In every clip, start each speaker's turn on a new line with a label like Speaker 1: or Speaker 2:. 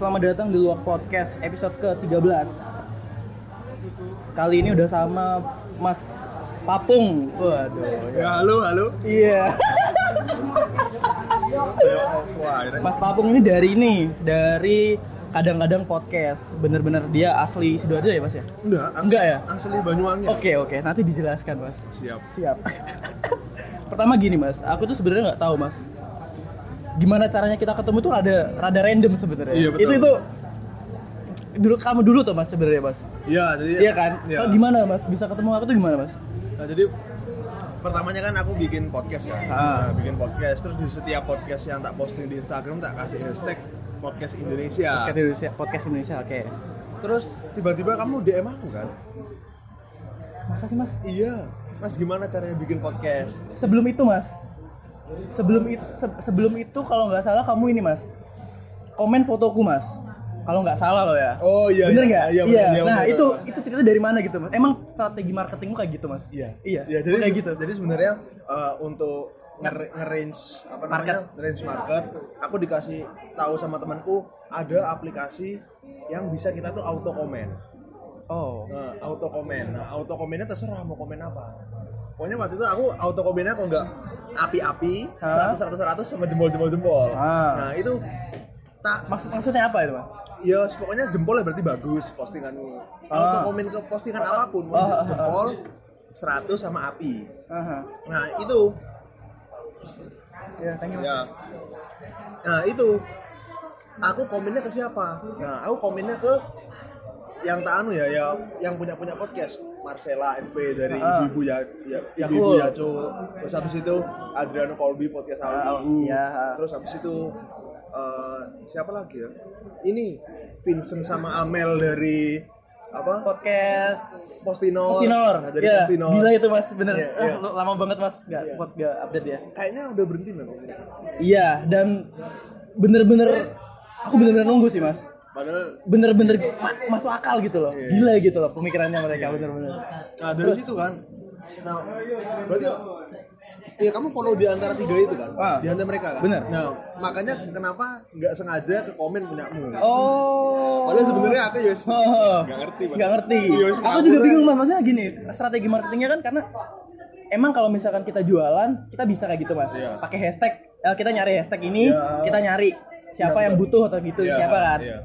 Speaker 1: selamat datang di Luak Podcast episode ke-13 Kali ini udah sama Mas Papung Waduh
Speaker 2: Ya halo halo.
Speaker 1: Iya Mas Papung ini dari ini Dari kadang-kadang podcast Bener-bener dia asli Sidoarjo ya mas ya?
Speaker 2: enggak.
Speaker 1: Enggak ya?
Speaker 2: Asli Banyuwangi.
Speaker 1: Oke oke nanti dijelaskan mas
Speaker 2: Siap.
Speaker 1: Siap Pertama gini mas, aku tuh sebenarnya nggak tahu mas Gimana caranya kita ketemu tuh rada, rada random sebenarnya
Speaker 2: Iya, betul.
Speaker 1: Itu itu dulu kamu dulu tuh mas sebenarnya mas
Speaker 2: Iya, jadi
Speaker 1: Iya kan? Kalau gimana mas? Bisa ketemu aku tuh gimana mas?
Speaker 2: Nah, jadi pertamanya kan aku bikin podcast ya.
Speaker 1: Ah.
Speaker 2: Nah, bikin podcast terus di setiap podcast yang tak posting di Instagram tak kasih hashtag podcast Indonesia.
Speaker 1: Podcast Indonesia, podcast Indonesia, oke
Speaker 2: Terus tiba-tiba kamu DM aku kan?
Speaker 1: Masa sih mas?
Speaker 2: Iya. Mas gimana caranya bikin podcast?
Speaker 1: Sebelum itu mas Sebelum itu, sebelum itu kalau nggak salah kamu ini mas Komen fotoku mas Kalau nggak salah loh ya
Speaker 2: Oh iya.
Speaker 1: Bener
Speaker 2: iya.
Speaker 1: nggak?
Speaker 2: Iya, bener, iya,
Speaker 1: Nah
Speaker 2: bener,
Speaker 1: itu
Speaker 2: bener.
Speaker 1: itu cerita dari mana gitu mas? Emang strategi marketingmu kayak gitu mas?
Speaker 2: Iya.
Speaker 1: Iya.
Speaker 2: Iya, jadi
Speaker 1: kayak gitu.
Speaker 2: Jadi sebenarnya eh, untuk nge- nge-range apa namanya? Range market, aku dikasih tahu sama temanku ada aplikasi yang bisa kita tuh auto komen.
Speaker 1: Oh.
Speaker 2: Nah, auto komen. Nah, auto komennya terserah mau komen apa. Pokoknya waktu itu aku auto komennya kok enggak api-api? 100 100 100 sama jempol-jempol jempol.
Speaker 1: Ah.
Speaker 2: Nah, itu tak
Speaker 1: Maksud maksudnya apa itu mas?
Speaker 2: ya pokoknya jempolnya berarti bagus postinganmu. Auto
Speaker 1: Ah.
Speaker 2: komen ke postingan apa pun, mau
Speaker 1: Ah, ah, ah.
Speaker 2: jempol 100 sama api.
Speaker 1: Aha.
Speaker 2: Nah, itu
Speaker 1: Ya, thank you.
Speaker 2: ya. Nah, itu aku komennya ke siapa? Nah, aku komennya ke yang tak anu ya, ya yang punya punya podcast. Marcella FP dari
Speaker 1: Ah.
Speaker 2: Ibu-ibu ya, ya
Speaker 1: Yakul.
Speaker 2: Ibu-ibu Yaco. Terus habis itu Adriano Colby podcast awal
Speaker 1: Ah,
Speaker 2: Ibu.
Speaker 1: iya.
Speaker 2: Terus habis itu eh, siapa lagi ya? Ini Vincent sama Amel dari apa?
Speaker 1: Podcast
Speaker 2: Postinor.
Speaker 1: Postinor.
Speaker 2: Nah, dari
Speaker 1: ya,
Speaker 2: Postinor.
Speaker 1: gila itu mas, bener.
Speaker 2: Iya,
Speaker 1: Ah,
Speaker 2: iya.
Speaker 1: lu lama banget mas, nggak
Speaker 2: Iya.
Speaker 1: buat nggak update ya.
Speaker 2: Kayaknya udah berhenti memang.
Speaker 1: Iya, dan bener-bener aku bener-bener nunggu sih mas.
Speaker 2: Padahal
Speaker 1: Bener-bener ma- masuk akal gitu loh,
Speaker 2: Iya.
Speaker 1: gila gitu loh pemikirannya mereka bener-bener.
Speaker 2: Nah dari situ kan, nah berarti ya kamu follow di antara tiga itu kan,
Speaker 1: Ah,
Speaker 2: di antara mereka kan.
Speaker 1: bener.
Speaker 2: Nah makanya kenapa nggak sengaja ke komen punyamu?
Speaker 1: Oh.
Speaker 2: Padahal sebenarnya aku ya
Speaker 1: Oh.
Speaker 2: nggak ngerti. Pak.
Speaker 1: Nggak ngerti.
Speaker 2: Iya,
Speaker 1: Aku juga bingung mas, maksudnya gini, strategi marketingnya kan karena emang kalau misalkan kita jualan, kita bisa kayak gitu mas.
Speaker 2: Iya.
Speaker 1: Pakai hashtag, eh, kita nyari hashtag ini,
Speaker 2: Iya.
Speaker 1: kita nyari siapa
Speaker 2: Iya,
Speaker 1: yang
Speaker 2: betul.
Speaker 1: butuh atau gitu,
Speaker 2: Iya,
Speaker 1: siapa kan.
Speaker 2: iya.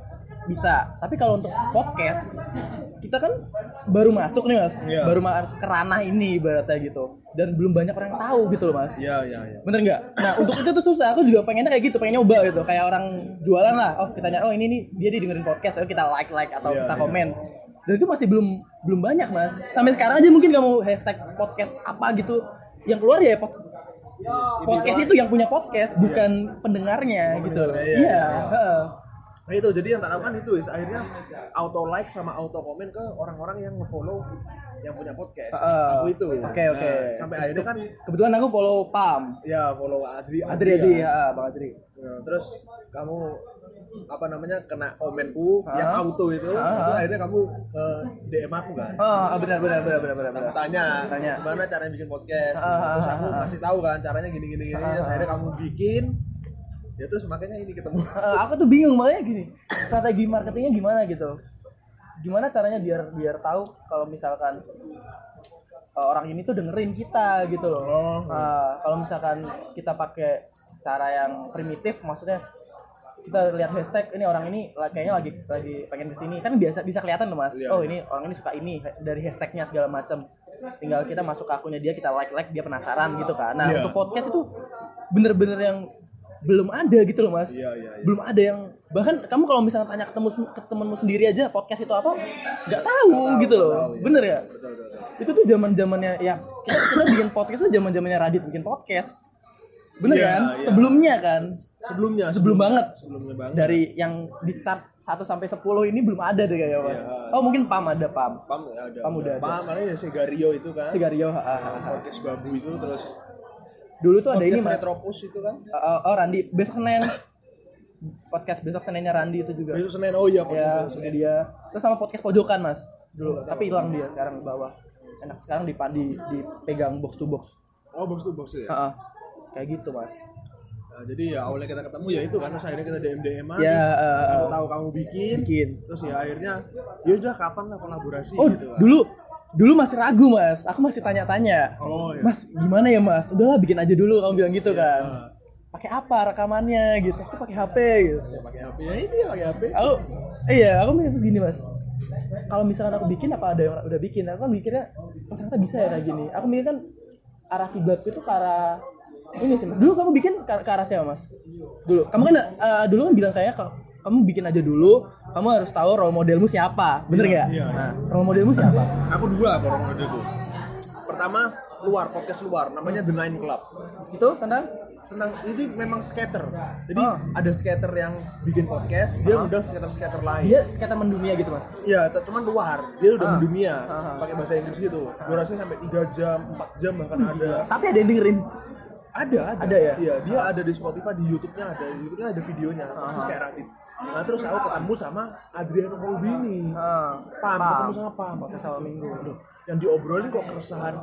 Speaker 1: Bisa. Tapi kalau untuk podcast, kita kan baru masuk nih mas,
Speaker 2: Iya.
Speaker 1: baru masuk ke ranah ini ibaratnya gitu, dan belum banyak orang yang tahu gitu loh mas.
Speaker 2: Iya iya iya.
Speaker 1: Bener nggak? Nah untuk itu tuh susah. Aku juga pengennya kayak gitu, pengen nyoba gitu. Kayak orang jualan lah. Oh kita nyari, oh ini nih dia dengerin podcast. Oh kita like like atau
Speaker 2: Iya,
Speaker 1: kita
Speaker 2: iya.
Speaker 1: komen. Dan itu masih belum belum banyak mas. Sampai sekarang aja mungkin kamu hashtag podcast apa gitu yang keluar ya pod- podcast itu yang punya podcast bukan pendengarnya gitu.
Speaker 2: Pendengarnya, iya,
Speaker 1: Iya.
Speaker 2: Nah itu jadi yang tak lakukan itu is akhirnya auto like sama auto komen ke orang-orang yang nge-follow yang punya podcast.
Speaker 1: Heeh.
Speaker 2: Aku itu.
Speaker 1: Oke oke.
Speaker 2: Nah, sampai akhirnya kan
Speaker 1: Kebetulan aku follow Pam.
Speaker 2: ya follow Adri
Speaker 1: Adri Adri ya, Bang Adri.
Speaker 2: Nah, terus kamu apa namanya kena komenku
Speaker 1: Ah.
Speaker 2: yang auto itu,
Speaker 1: Ah.
Speaker 2: itu akhirnya kamu ke DM aku kan.
Speaker 1: Oh benar benar benar benar benar.
Speaker 2: Kamu tanya,
Speaker 1: Tanya.
Speaker 2: gimana caranya bikin podcast.
Speaker 1: Ah,
Speaker 2: terus aku kasih tahu kan caranya gini gini gini. Terus akhirnya kamu bikin. Ya terus makanya ini ketemu.
Speaker 1: Eh, aku tuh bingung makanya gini. Strategi marketingnya gimana gitu? Gimana caranya biar biar tahu kalau misalkan eh, orang ini tuh dengerin kita gitu loh.
Speaker 2: Oh.
Speaker 1: Eh, kalau misalkan kita pakai cara yang primitif maksudnya kita lihat hashtag ini orang ini kayaknya lagi lagi pengen ke sini kan biasa bisa kelihatan tuh mas.
Speaker 2: Iya,
Speaker 1: oh
Speaker 2: iya.
Speaker 1: ini orang ini suka ini dari hashtagnya segala macam tinggal kita masuk ke akunnya dia kita like like dia penasaran gitu kan. Nah untuk podcast itu bener-bener yang belum ada gitu loh mas
Speaker 2: Iya iya iya.
Speaker 1: belum ada yang bahkan kamu kalau misalnya tanya ke temu ke temenmu sendiri aja podcast itu apa nggak tahu,
Speaker 2: tahu,
Speaker 1: gitu loh
Speaker 2: tahu, iya.
Speaker 1: bener ya
Speaker 2: Betul betul. betul.
Speaker 1: itu tuh zaman zamannya ya kita, kita bikin podcast tuh zaman zamannya Radit bikin podcast bener
Speaker 2: Iya,
Speaker 1: kan
Speaker 2: iya.
Speaker 1: sebelumnya kan
Speaker 2: Sebelumnya
Speaker 1: sebelum banget
Speaker 2: sebelumnya banget.
Speaker 1: dari yang di chart 1 sampai 10 ini belum ada deh kayaknya mas
Speaker 2: Iya.
Speaker 1: oh mungkin pam ada pam
Speaker 2: Pam ya ada.
Speaker 1: Pam udah ada.
Speaker 2: Pam mana ya Segario itu kan.
Speaker 1: Sigario ha, ha, ha, ha.
Speaker 2: Podcast babu itu terus
Speaker 1: dulu tuh ada ini mas
Speaker 2: Retropus itu kan.
Speaker 1: oh, oh Randi besok Senin podcast besok Seninnya Randi itu juga
Speaker 2: Besok Senin oh iya
Speaker 1: ya
Speaker 2: Senin.
Speaker 1: dia terus sama podcast pojokan mas dulu
Speaker 2: tahu.
Speaker 1: tapi hilang dia sekarang di bawah enak sekarang di di dipegang box to box
Speaker 2: Oh box to box ya.
Speaker 1: Heeh. kayak gitu mas
Speaker 2: Nah, jadi ya awalnya kita ketemu ya itu kan terus akhirnya kita DM DM
Speaker 1: Ya, eh,
Speaker 2: aku tahu kamu bikin,
Speaker 1: Bikin.
Speaker 2: terus ya akhirnya ya udah kapan lah kolaborasi
Speaker 1: Oh,
Speaker 2: gitu kan.
Speaker 1: dulu dulu masih ragu mas. Aku masih tanya-tanya.
Speaker 2: Oh, iya.
Speaker 1: Mas gimana ya mas? Udahlah bikin aja dulu. Kamu bilang gitu kan.
Speaker 2: Ah.
Speaker 1: Pakai apa rekamannya gitu? Aku pakai HP gitu.
Speaker 2: Ya, pakai HP ya ini ya pakai HP.
Speaker 1: Aku iya aku mikir gini mas. Kalau misalkan aku bikin apa ada yang udah bikin? Aku kan mikirnya oh, ternyata bisa ya kayak gini. Aku mikir kan arah kiblatku itu ke arah ini sih mas. Dulu kamu bikin ke, ke arah siapa mas? Dulu kamu kan eh, dulu kan bilang kayak kamu bikin aja dulu. Kamu harus tahu role modelmu siapa, bener nggak?
Speaker 2: iya, iya.
Speaker 1: Nah, role modelmu siapa?
Speaker 2: Aku dua orang modelku. Pertama luar podcast luar namanya The Nine Club.
Speaker 1: Itu tentang
Speaker 2: Tentang ini memang skater. Jadi
Speaker 1: Oh.
Speaker 2: ada skater yang bikin podcast, dia undang skater-skater lain.
Speaker 1: dia skater mendunia gitu mas.
Speaker 2: Iya, cuman luar. Dia udah
Speaker 1: Ah.
Speaker 2: mendunia.
Speaker 1: Ah.
Speaker 2: Pakai bahasa Inggris gitu. Durasinya sampai 3 jam, 4 jam bahkan ada.
Speaker 1: Tapi ada yang dengerin.
Speaker 2: Ada, ada.
Speaker 1: Ada ya?
Speaker 2: Iya, dia ada di Spotify, di YouTube-nya ada. Di YouTube-nya ada videonya. Terus
Speaker 1: Ah.
Speaker 2: kayak Radit. Nah, terus aku ketemu sama Adriano Colbini.
Speaker 1: Ah,
Speaker 2: Pam, ketemu sama Pam.
Speaker 1: Podcast awal minggu.
Speaker 2: Loh, yang diobrolin kok keresahan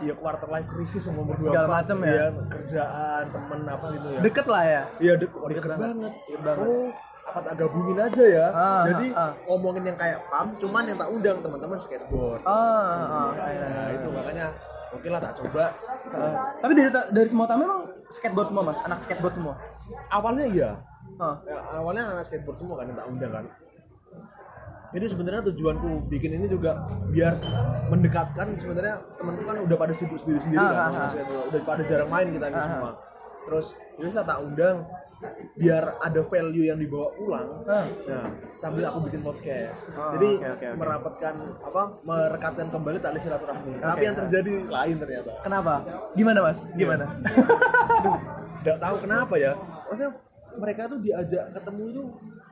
Speaker 2: ya quarter life crisis sama berdua
Speaker 1: Segala macem ya?
Speaker 2: kerjaan temen apa gitu ya
Speaker 1: Deket lah ya.
Speaker 2: iya deket, oh,
Speaker 1: Deket
Speaker 2: deket
Speaker 1: banget.
Speaker 2: banget.
Speaker 1: Deket banget.
Speaker 2: oh apa tak gabungin aja ya
Speaker 1: Ah,
Speaker 2: jadi
Speaker 1: ah, ah.
Speaker 2: ngomongin yang kayak pam cuman yang tak undang teman-teman skateboard
Speaker 1: Ah, ah, iya,
Speaker 2: nah
Speaker 1: iya.
Speaker 2: itu makanya oke lah tak coba
Speaker 1: Ah. tapi dari dari semua tamu memang skateboard semua mas, anak skateboard semua.
Speaker 2: awalnya iya Ya, awalnya anak skateboard semua kan tak undang kan jadi sebenarnya tujuanku bikin ini juga biar mendekatkan sebenarnya temanku kan udah pada sibuk sendiri sendiri
Speaker 1: Ah,
Speaker 2: kan
Speaker 1: ah, ah.
Speaker 2: udah pada jarang main kita ini
Speaker 1: Ah,
Speaker 2: semua terus ya wis lah tak undang biar ada value yang dibawa pulang
Speaker 1: Ah.
Speaker 2: nah sambil aku bikin podcast
Speaker 1: Ah,
Speaker 2: jadi
Speaker 1: oke, oke, oke.
Speaker 2: merapatkan apa merekatkan kembali tali silaturahmi tapi
Speaker 1: Oke.
Speaker 2: yang terjadi lain ternyata
Speaker 1: Kenapa? Gimana mas? Gimana?
Speaker 2: nggak tahu kenapa ya maksudnya mereka tuh diajak ketemu itu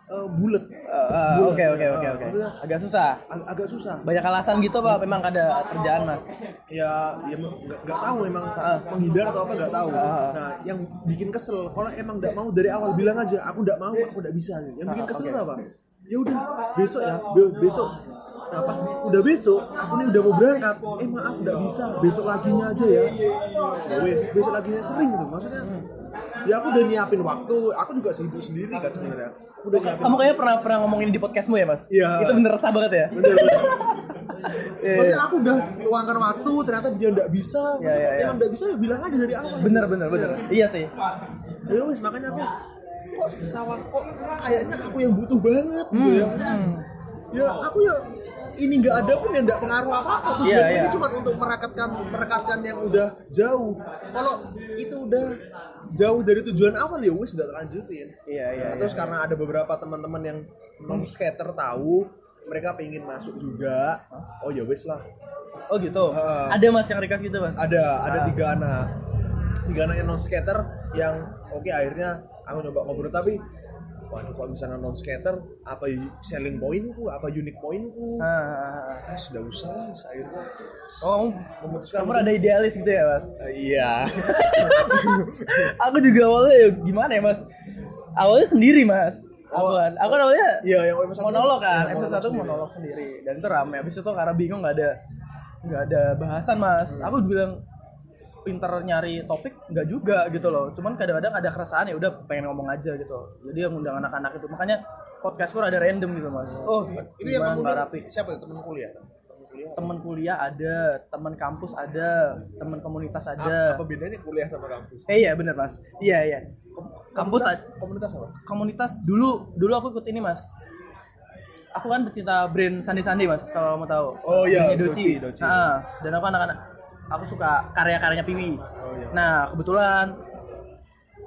Speaker 2: eh, bulet
Speaker 1: Ah, ah,
Speaker 2: Bulat,
Speaker 1: Oke oke oke oke. Agak susah.
Speaker 2: ag- agak susah
Speaker 1: Banyak alasan gitu pak. Memang ada kerjaan mas.
Speaker 2: ya ya nggak tahu emang
Speaker 1: Ah.
Speaker 2: menghindar atau apa nggak tahu
Speaker 1: Ah.
Speaker 2: nah yang bikin kesel kalau emang nggak mau dari awal bilang aja aku nggak mau aku nggak bisa yang bikin kesel tuh apa ya udah besok ya be- besok nah pas udah besok aku nih udah mau berangkat eh maaf nggak bisa besok laginya aja ya ya wes besok laginya sering gitu maksudnya ya aku udah nyiapin waktu aku juga sibuk sendiri kan sebenarnya aku udah nyiapin
Speaker 1: Kamu kayaknya pernah pernah ngomongin di podcastmu ya mas?
Speaker 2: Iya.
Speaker 1: Itu bener resah banget ya?
Speaker 2: bener bener
Speaker 1: Iya,
Speaker 2: Maksudnya
Speaker 1: iya.
Speaker 2: aku udah luangkan waktu, ternyata dia nggak bisa.
Speaker 1: Iya, iya,
Speaker 2: Maksudnya
Speaker 1: iya.
Speaker 2: Yang nggak bisa ya bilang aja dari awal.
Speaker 1: Bener bener bener. Iya sih.
Speaker 2: Ya wis makanya aku kok sawah kok kayaknya aku yang butuh banget gitu ya.
Speaker 1: Hmm.
Speaker 2: Ya aku ya ini nggak ada pun yang nggak pengaruh apa apa tuh
Speaker 1: Iya,
Speaker 2: ini
Speaker 1: iya.
Speaker 2: cuma untuk merekatkan merekatkan yang udah jauh kalau itu udah jauh dari tujuan awal ya wis udah lanjutin
Speaker 1: Iya iya.
Speaker 2: Nah, terus karena ada beberapa teman-teman yang non skater tahu mereka pengen masuk juga oh ya wis lah
Speaker 1: Oh gitu.
Speaker 2: Ah.
Speaker 1: Ada mas yang request gitu mas?
Speaker 2: ada ada
Speaker 1: Ah.
Speaker 2: tiga anak tiga anak yang non skater yang oke akhirnya aku coba ngobrol tapi waduh kalau misalnya non skater apa selling pointku? Apa unique pointku?
Speaker 1: Ah, ah, ah.
Speaker 2: ah. Sudah usah lah, akhirnya
Speaker 1: Oh kamu
Speaker 2: memutuskan
Speaker 1: kamu ada idealis gitu ya mas?
Speaker 2: Eh, iya.
Speaker 1: Aku juga awalnya ya gimana ya mas? Awalnya sendiri mas. Aku kan aku kan awalnya
Speaker 2: iya yang episode
Speaker 1: monolog kan. episode satu monolog sendiri. dan itu rame. Habis itu karena bingung nggak ada nggak ada bahasan mas. Aku bilang pinter nyari topik nggak juga gitu loh. Cuman kadang-kadang ada keresahan ya udah pengen ngomong aja gitu. Jadi yang undang anak-anak itu. Makanya podcastku ada random gitu mas. Oh
Speaker 2: itu yang
Speaker 1: gimana,
Speaker 2: kamu
Speaker 1: rapi?
Speaker 2: siapa ya temen kuliah? Temen kuliah
Speaker 1: teman kuliah ada teman kampus ada teman komunitas ada.
Speaker 2: apa bedanya kuliah sama kampus?
Speaker 1: Eh iya bener mas. Iya iya. Kampus
Speaker 2: komunitas,
Speaker 1: ada
Speaker 2: komunitas apa?
Speaker 1: Komunitas dulu dulu aku ikut ini mas. Aku kan pecinta brand Sandi Sandi mas kalau mau tahu.
Speaker 2: Oh, iya, Doci, Doci.
Speaker 1: Nah, dan aku anak-anak aku suka karya-karyanya Piwi
Speaker 2: Oh, iya.
Speaker 1: nah kebetulan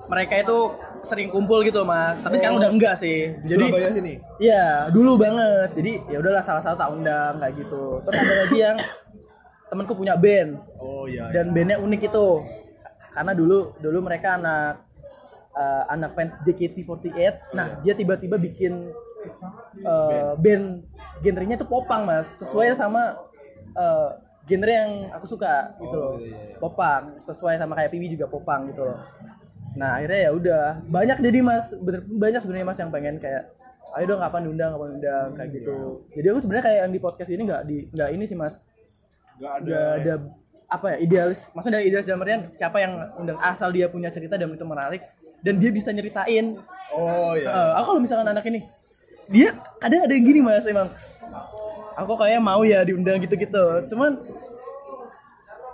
Speaker 1: mereka itu sering kumpul gitu mas tapi sekarang
Speaker 2: Oh.
Speaker 1: udah enggak sih
Speaker 2: di
Speaker 1: jadi
Speaker 2: Surabaya sini
Speaker 1: Iya, dulu banget. Jadi ya udahlah salah satu tak undang kayak gitu. Terus ada lagi yang temanku punya band
Speaker 2: oh iya, iya.
Speaker 1: dan bandnya unik itu karena dulu dulu mereka anak eh, anak fans JKT48. Nah dia tiba-tiba bikin eh, band genrenya itu popang mas, sesuai sama eh, genre yang aku suka gitu loh. Popang, sesuai sama kayak Piwi juga popang gitu loh. Nah akhirnya ya udah banyak jadi mas, bener, banyak sebenarnya mas yang pengen kayak ayo dong kapan diundang kapan diundang kayak gitu. Jadi aku sebenarnya kayak yang di podcast ini nggak di nggak ini sih mas,
Speaker 2: nggak ada
Speaker 1: nggak ada apa ya idealis maksudnya dari idealis dalam artian siapa yang undang asal dia punya cerita dan itu menarik dan dia bisa nyeritain
Speaker 2: Oh iya.
Speaker 1: Eh, aku kalau misalkan anak ini dia kadang ada yang gini mas emang aku kayak mau ya diundang gitu-gitu cuman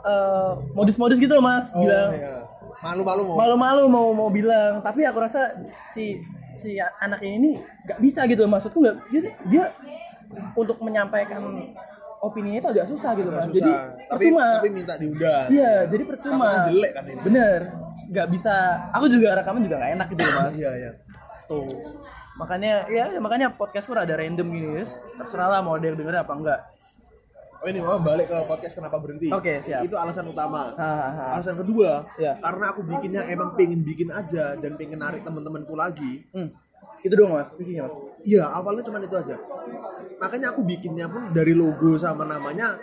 Speaker 1: eh, modus-modus gitu loh mas
Speaker 2: Oh
Speaker 1: bilang
Speaker 2: iya. Malu-malu mau.
Speaker 1: malu-malu mau mau bilang tapi aku rasa si si anak ini nggak bisa gitu maksudku nggak dia, dia untuk menyampaikan opini itu agak susah gitu mas
Speaker 2: Susah.
Speaker 1: jadi
Speaker 2: tapi
Speaker 1: percuma
Speaker 2: tapi minta diundang.
Speaker 1: iya jadi percuma
Speaker 2: jelek kan ini.
Speaker 1: bener nggak bisa aku juga rekaman juga nggak enak gitu loh mas
Speaker 2: Iya iya.
Speaker 1: tuh makanya ya makanya podcastku rada random gini guys terserah lah mau ada yang denger apa enggak
Speaker 2: Oh ini mau balik ke podcast kenapa berhenti?
Speaker 1: Oke, siap.
Speaker 2: Itu alasan utama.
Speaker 1: Hahaha.
Speaker 2: Alasan kedua,
Speaker 1: Iya.
Speaker 2: karena aku bikinnya emang pengen bikin aja dan pengen narik teman-temanku lagi.
Speaker 1: hmm. itu dong mas isinya mas
Speaker 2: Iya, awalnya cuma itu aja. Makanya aku bikinnya pun dari logo sama namanya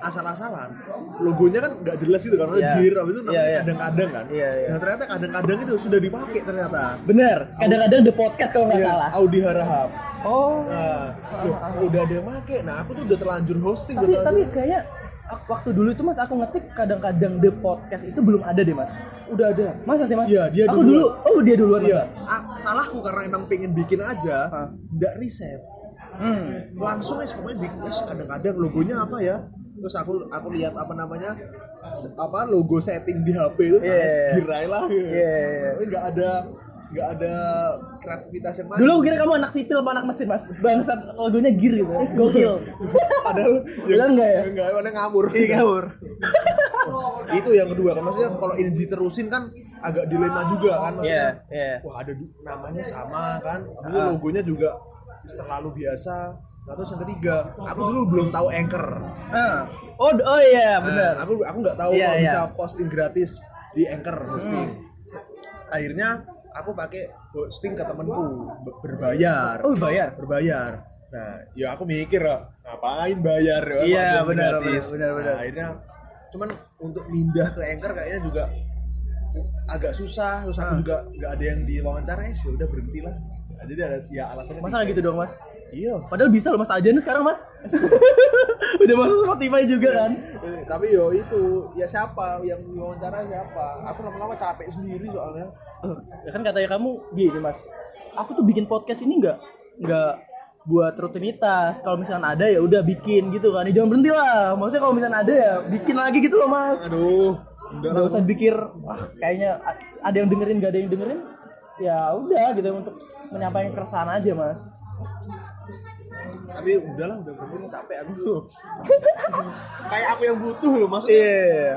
Speaker 2: asal-asalan. Logonya kan nggak jelas gitu kan,
Speaker 1: Iya.
Speaker 2: gear habis itu namanya
Speaker 1: iya.
Speaker 2: kadang-kadang kan.
Speaker 1: Iya, iya.
Speaker 2: Nah ternyata kadang-kadang itu sudah dipakai ternyata.
Speaker 1: bener kadang-kadang the podcast kalau nggak
Speaker 2: Iya,
Speaker 1: salah
Speaker 2: Audi Harahap.
Speaker 1: oh
Speaker 2: Nah, loh, udah ada yang make. Nah, aku tuh udah terlanjur hosting.
Speaker 1: tapi tapi
Speaker 2: terlanjur-
Speaker 1: kayaknya ak- waktu dulu itu mas aku ngetik kadang-kadang the podcast itu belum ada deh mas
Speaker 2: udah ada.
Speaker 1: masa sih mas
Speaker 2: Iya, dia
Speaker 1: aku dulu oh dia duluan
Speaker 2: Iya, ah, salahku karena emang pengen bikin aja, nggak riset.
Speaker 1: hmm.
Speaker 2: Langsung es pokoknya bikin es kadang-kadang logonya apa ya? Terus aku aku lihat apa namanya? apa logo setting di HP itu
Speaker 1: Iya.
Speaker 2: es girai lah.
Speaker 1: Iya.
Speaker 2: Tapi nggak ada nggak ada kreativitas yang lain.
Speaker 1: dulu kira kamu anak sipil apa anak mesin mas bangsat logonya gear gitu gokil
Speaker 2: padahal
Speaker 1: Udah enggak ya?
Speaker 2: Enggak, padahal ngawur.
Speaker 1: iya ngawur
Speaker 2: itu yang kedua kan maksudnya kalau ini diterusin kan agak dilema juga kan maksudnya.
Speaker 1: Iya, iya.
Speaker 2: Wah, ada namanya sama kan. Dulu
Speaker 1: Ah.
Speaker 2: logonya juga terlalu biasa. Nah, terus yang ketiga, aku dulu belum tahu Anchor.
Speaker 1: Ah. oh oh iya benar
Speaker 2: Nah, aku aku nggak tahu
Speaker 1: Iya,
Speaker 2: kalau
Speaker 1: iya.
Speaker 2: bisa posting gratis di Anchor hosting. Akhirnya aku pakai hosting ke temenku be- berbayar.
Speaker 1: oh bayar
Speaker 2: Berbayar. Nah, ya aku mikir lah, ngapain bayar ya?
Speaker 1: Iya, benar, benar, benar, benar.
Speaker 2: Nah, akhirnya cuman untuk pindah ke Anchor kayaknya juga agak susah, terus aku
Speaker 1: Ah.
Speaker 2: juga nggak ada yang diwawancara, ya udah berhenti lah. Nah, jadi ada ya alasannya
Speaker 1: masa nggak gitu dong mas
Speaker 2: Iya.
Speaker 1: padahal bisa loh mas. Tajan sekarang mas. Udah masuk Spotify juga kan?
Speaker 2: Eh, tapi yo itu. Ya siapa? Yang diwawancara siapa? Aku lama-lama capek sendiri soalnya.
Speaker 1: Eh, ya kan katanya kamu gini mas. Aku tuh bikin podcast ini nggak nggak buat rutinitas. Kalau misalkan ada ya udah bikin gitu kan. Ya, jangan berhenti lah. Maksudnya kalau misalkan ada ya bikin lagi gitu loh mas.
Speaker 2: Aduh, udah
Speaker 1: nggak usah pikir wah kayaknya ada yang dengerin nggak ada yang dengerin. Ya udah gitu untuk menyampaikan keresahan aja mas
Speaker 2: tapi udahlah udah berhenti lah, capek aku. Kayak aku yang butuh loh maksudnya.
Speaker 1: iya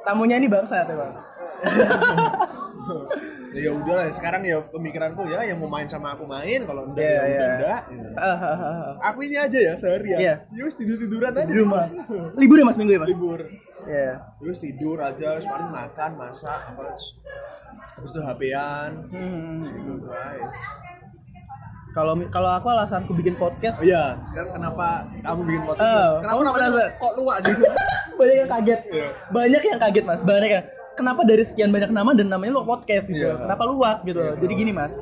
Speaker 1: tamunya ini bangsa ya bang
Speaker 2: ya udahlah sekarang ya pemikiranku ya yang mau main sama aku main kalau enggak
Speaker 1: Iya,
Speaker 2: ya udah
Speaker 1: iya.
Speaker 2: enggak aku ini aja ya sehari ya
Speaker 1: Iya.
Speaker 2: ya wis tidur tiduran aja
Speaker 1: di rumah libur ya mas minggu ya mas
Speaker 2: libur
Speaker 1: iya
Speaker 2: Ya wis tidur aja paling makan masak apa terus itu HP-an
Speaker 1: Hmm.
Speaker 2: gitu aja.
Speaker 1: Kalau kalau aku alasanku bikin podcast.
Speaker 2: Oh iya sekarang kenapa kamu bikin podcast?
Speaker 1: Oh,
Speaker 2: kenapa
Speaker 1: kamu
Speaker 2: namanya
Speaker 1: penasaran?
Speaker 2: kok luak sih?
Speaker 1: Banyak yang kaget.
Speaker 2: Iya.
Speaker 1: banyak yang kaget mas. Banyak yang kenapa dari sekian banyak nama dan namanya lo podcast gitu?
Speaker 2: Iya.
Speaker 1: kenapa luak gitu?
Speaker 2: Iya,
Speaker 1: jadi gini mas.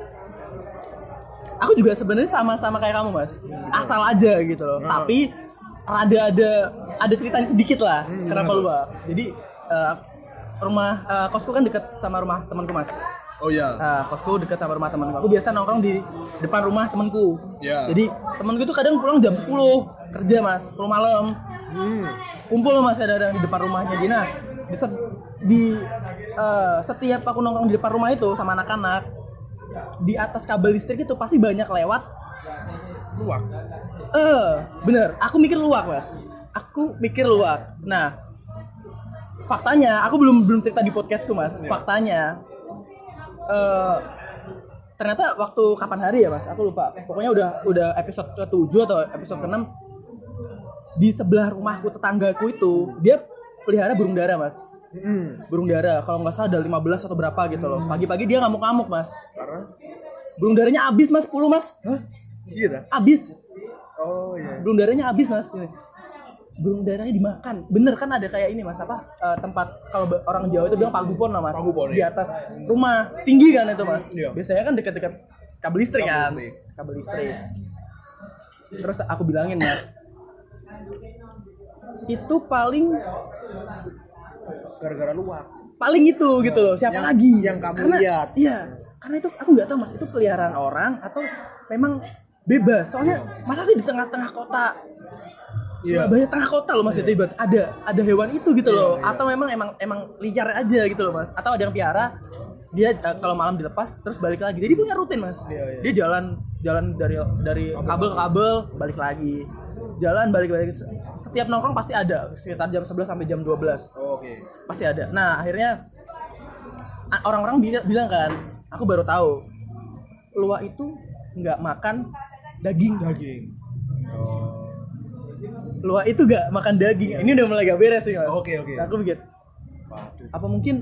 Speaker 1: Aku juga sebenarnya sama-sama kayak kamu mas. Asal aja gitu loh.
Speaker 2: Hmm.
Speaker 1: tapi rada ada ada ceritanya sedikit lah.
Speaker 2: Hmm,
Speaker 1: kenapa
Speaker 2: gimana tuh?
Speaker 1: luak? Jadi eh, rumah eh, kosku kan deket sama rumah temanku mas
Speaker 2: oh iya
Speaker 1: Nah, kosku dekat sama rumah temanku. Aku biasa nongkrong di depan rumah temanku.
Speaker 2: Iya.
Speaker 1: Jadi temanku itu kadang pulang jam 10 kerja mas, pulang malam.
Speaker 2: hmm.
Speaker 1: Kumpul mas kadang-kadang di depan rumahnya Dina. Di, set- di eh, setiap aku nongkrong di depan rumah itu sama anak-anak, di atas kabel listrik itu pasti banyak lewat.
Speaker 2: luak
Speaker 1: Eh, bener. Aku mikir luak mas. Aku mikir luak. Nah, faktanya aku belum belum cerita di podcastku mas.
Speaker 2: Iya.
Speaker 1: Faktanya eh ternyata waktu kapan hari ya mas? Aku lupa. Pokoknya udah udah episode ke-7 atau episode ke-6 di sebelah rumahku tetanggaku itu dia pelihara burung dara mas.
Speaker 2: hmm.
Speaker 1: Burung dara kalau nggak salah ada 15 atau berapa gitu loh. Pagi-pagi dia ngamuk-ngamuk mas.
Speaker 2: karena
Speaker 1: Burung daranya habis mas 10 mas.
Speaker 2: hah iya dah
Speaker 1: Habis.
Speaker 2: oh iya
Speaker 1: burung darahnya habis mas burung darahnya dimakan. Bener kan ada kayak ini mas? Apa eh, tempat kalau orang Jawa itu bilang pagupon lah mas.
Speaker 2: Pagupon,
Speaker 1: di
Speaker 2: iya.
Speaker 1: atas rumah. Tinggi kan itu mas?
Speaker 2: Iya.
Speaker 1: biasanya kan dekat-dekat kabel listrik
Speaker 2: Kabel
Speaker 1: kan?
Speaker 2: listrik.
Speaker 1: kabel listrik. Terus aku bilangin mas itu paling
Speaker 2: gara-gara luak
Speaker 1: paling itu gitu loh. Siapa
Speaker 2: Yang-
Speaker 1: lagi?
Speaker 2: yang kamu
Speaker 1: Karena-
Speaker 2: lihat.
Speaker 1: iya karena itu aku nggak tahu mas itu peliharaan orang atau memang bebas. Soalnya masa sih di tengah-tengah kota
Speaker 2: Iya.
Speaker 1: Surabaya tengah kota loh mas itu ibarat ada ada hewan itu gitu loh.
Speaker 2: iya.
Speaker 1: atau memang emang emang liar aja gitu loh mas. Atau ada yang piara dia eh, kalau malam dilepas terus balik lagi. Jadi punya rutin mas.
Speaker 2: Iya, iya.
Speaker 1: dia jalan jalan dari dari kabel ke kabel. balik lagi. Jalan balik balik setiap nongkrong pasti ada sekitar jam 11 sampai jam 12
Speaker 2: Oh, Oke.
Speaker 1: pasti ada. Nah akhirnya orang-orang bilang, bilang kan aku baru tahu luwak itu nggak makan daging.
Speaker 2: Daging.
Speaker 1: Luwak itu nggak makan daging ini udah mulai gak beres sih mas
Speaker 2: Oke, oke.
Speaker 1: Nah, aku mikir
Speaker 2: Waduh.
Speaker 1: apa mungkin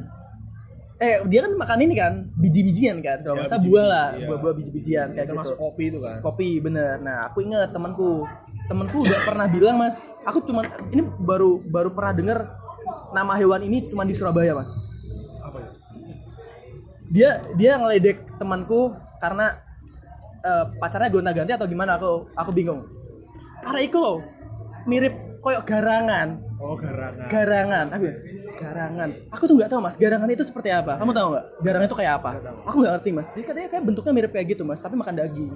Speaker 1: eh dia kan makan ini kan biji-bijian kan kalau
Speaker 2: Ya,
Speaker 1: salah
Speaker 2: biji-biji,
Speaker 1: buah lah
Speaker 2: iya.
Speaker 1: buah-buah biji-bijian kayak
Speaker 2: Termasuk
Speaker 1: gitu
Speaker 2: kopi itu kan.
Speaker 1: kopi bener nah aku inget temanku temanku udah pernah bilang mas aku cuma ini baru baru pernah denger nama hewan ini cuma di Surabaya mas
Speaker 2: Apa ya?
Speaker 1: dia dia ngeledek temanku karena eh, pacarnya gonta-ganti atau gimana aku aku bingung karena itu loh mirip koyok garangan
Speaker 2: Oh, garangan.
Speaker 1: garangan apa ya? garangan aku tuh nggak tahu mas garangan itu seperti apa kamu tahu nggak garangan itu kayak apa aku nggak ngerti mas jadi katanya kayak bentuknya mirip kayak gitu mas tapi makan daging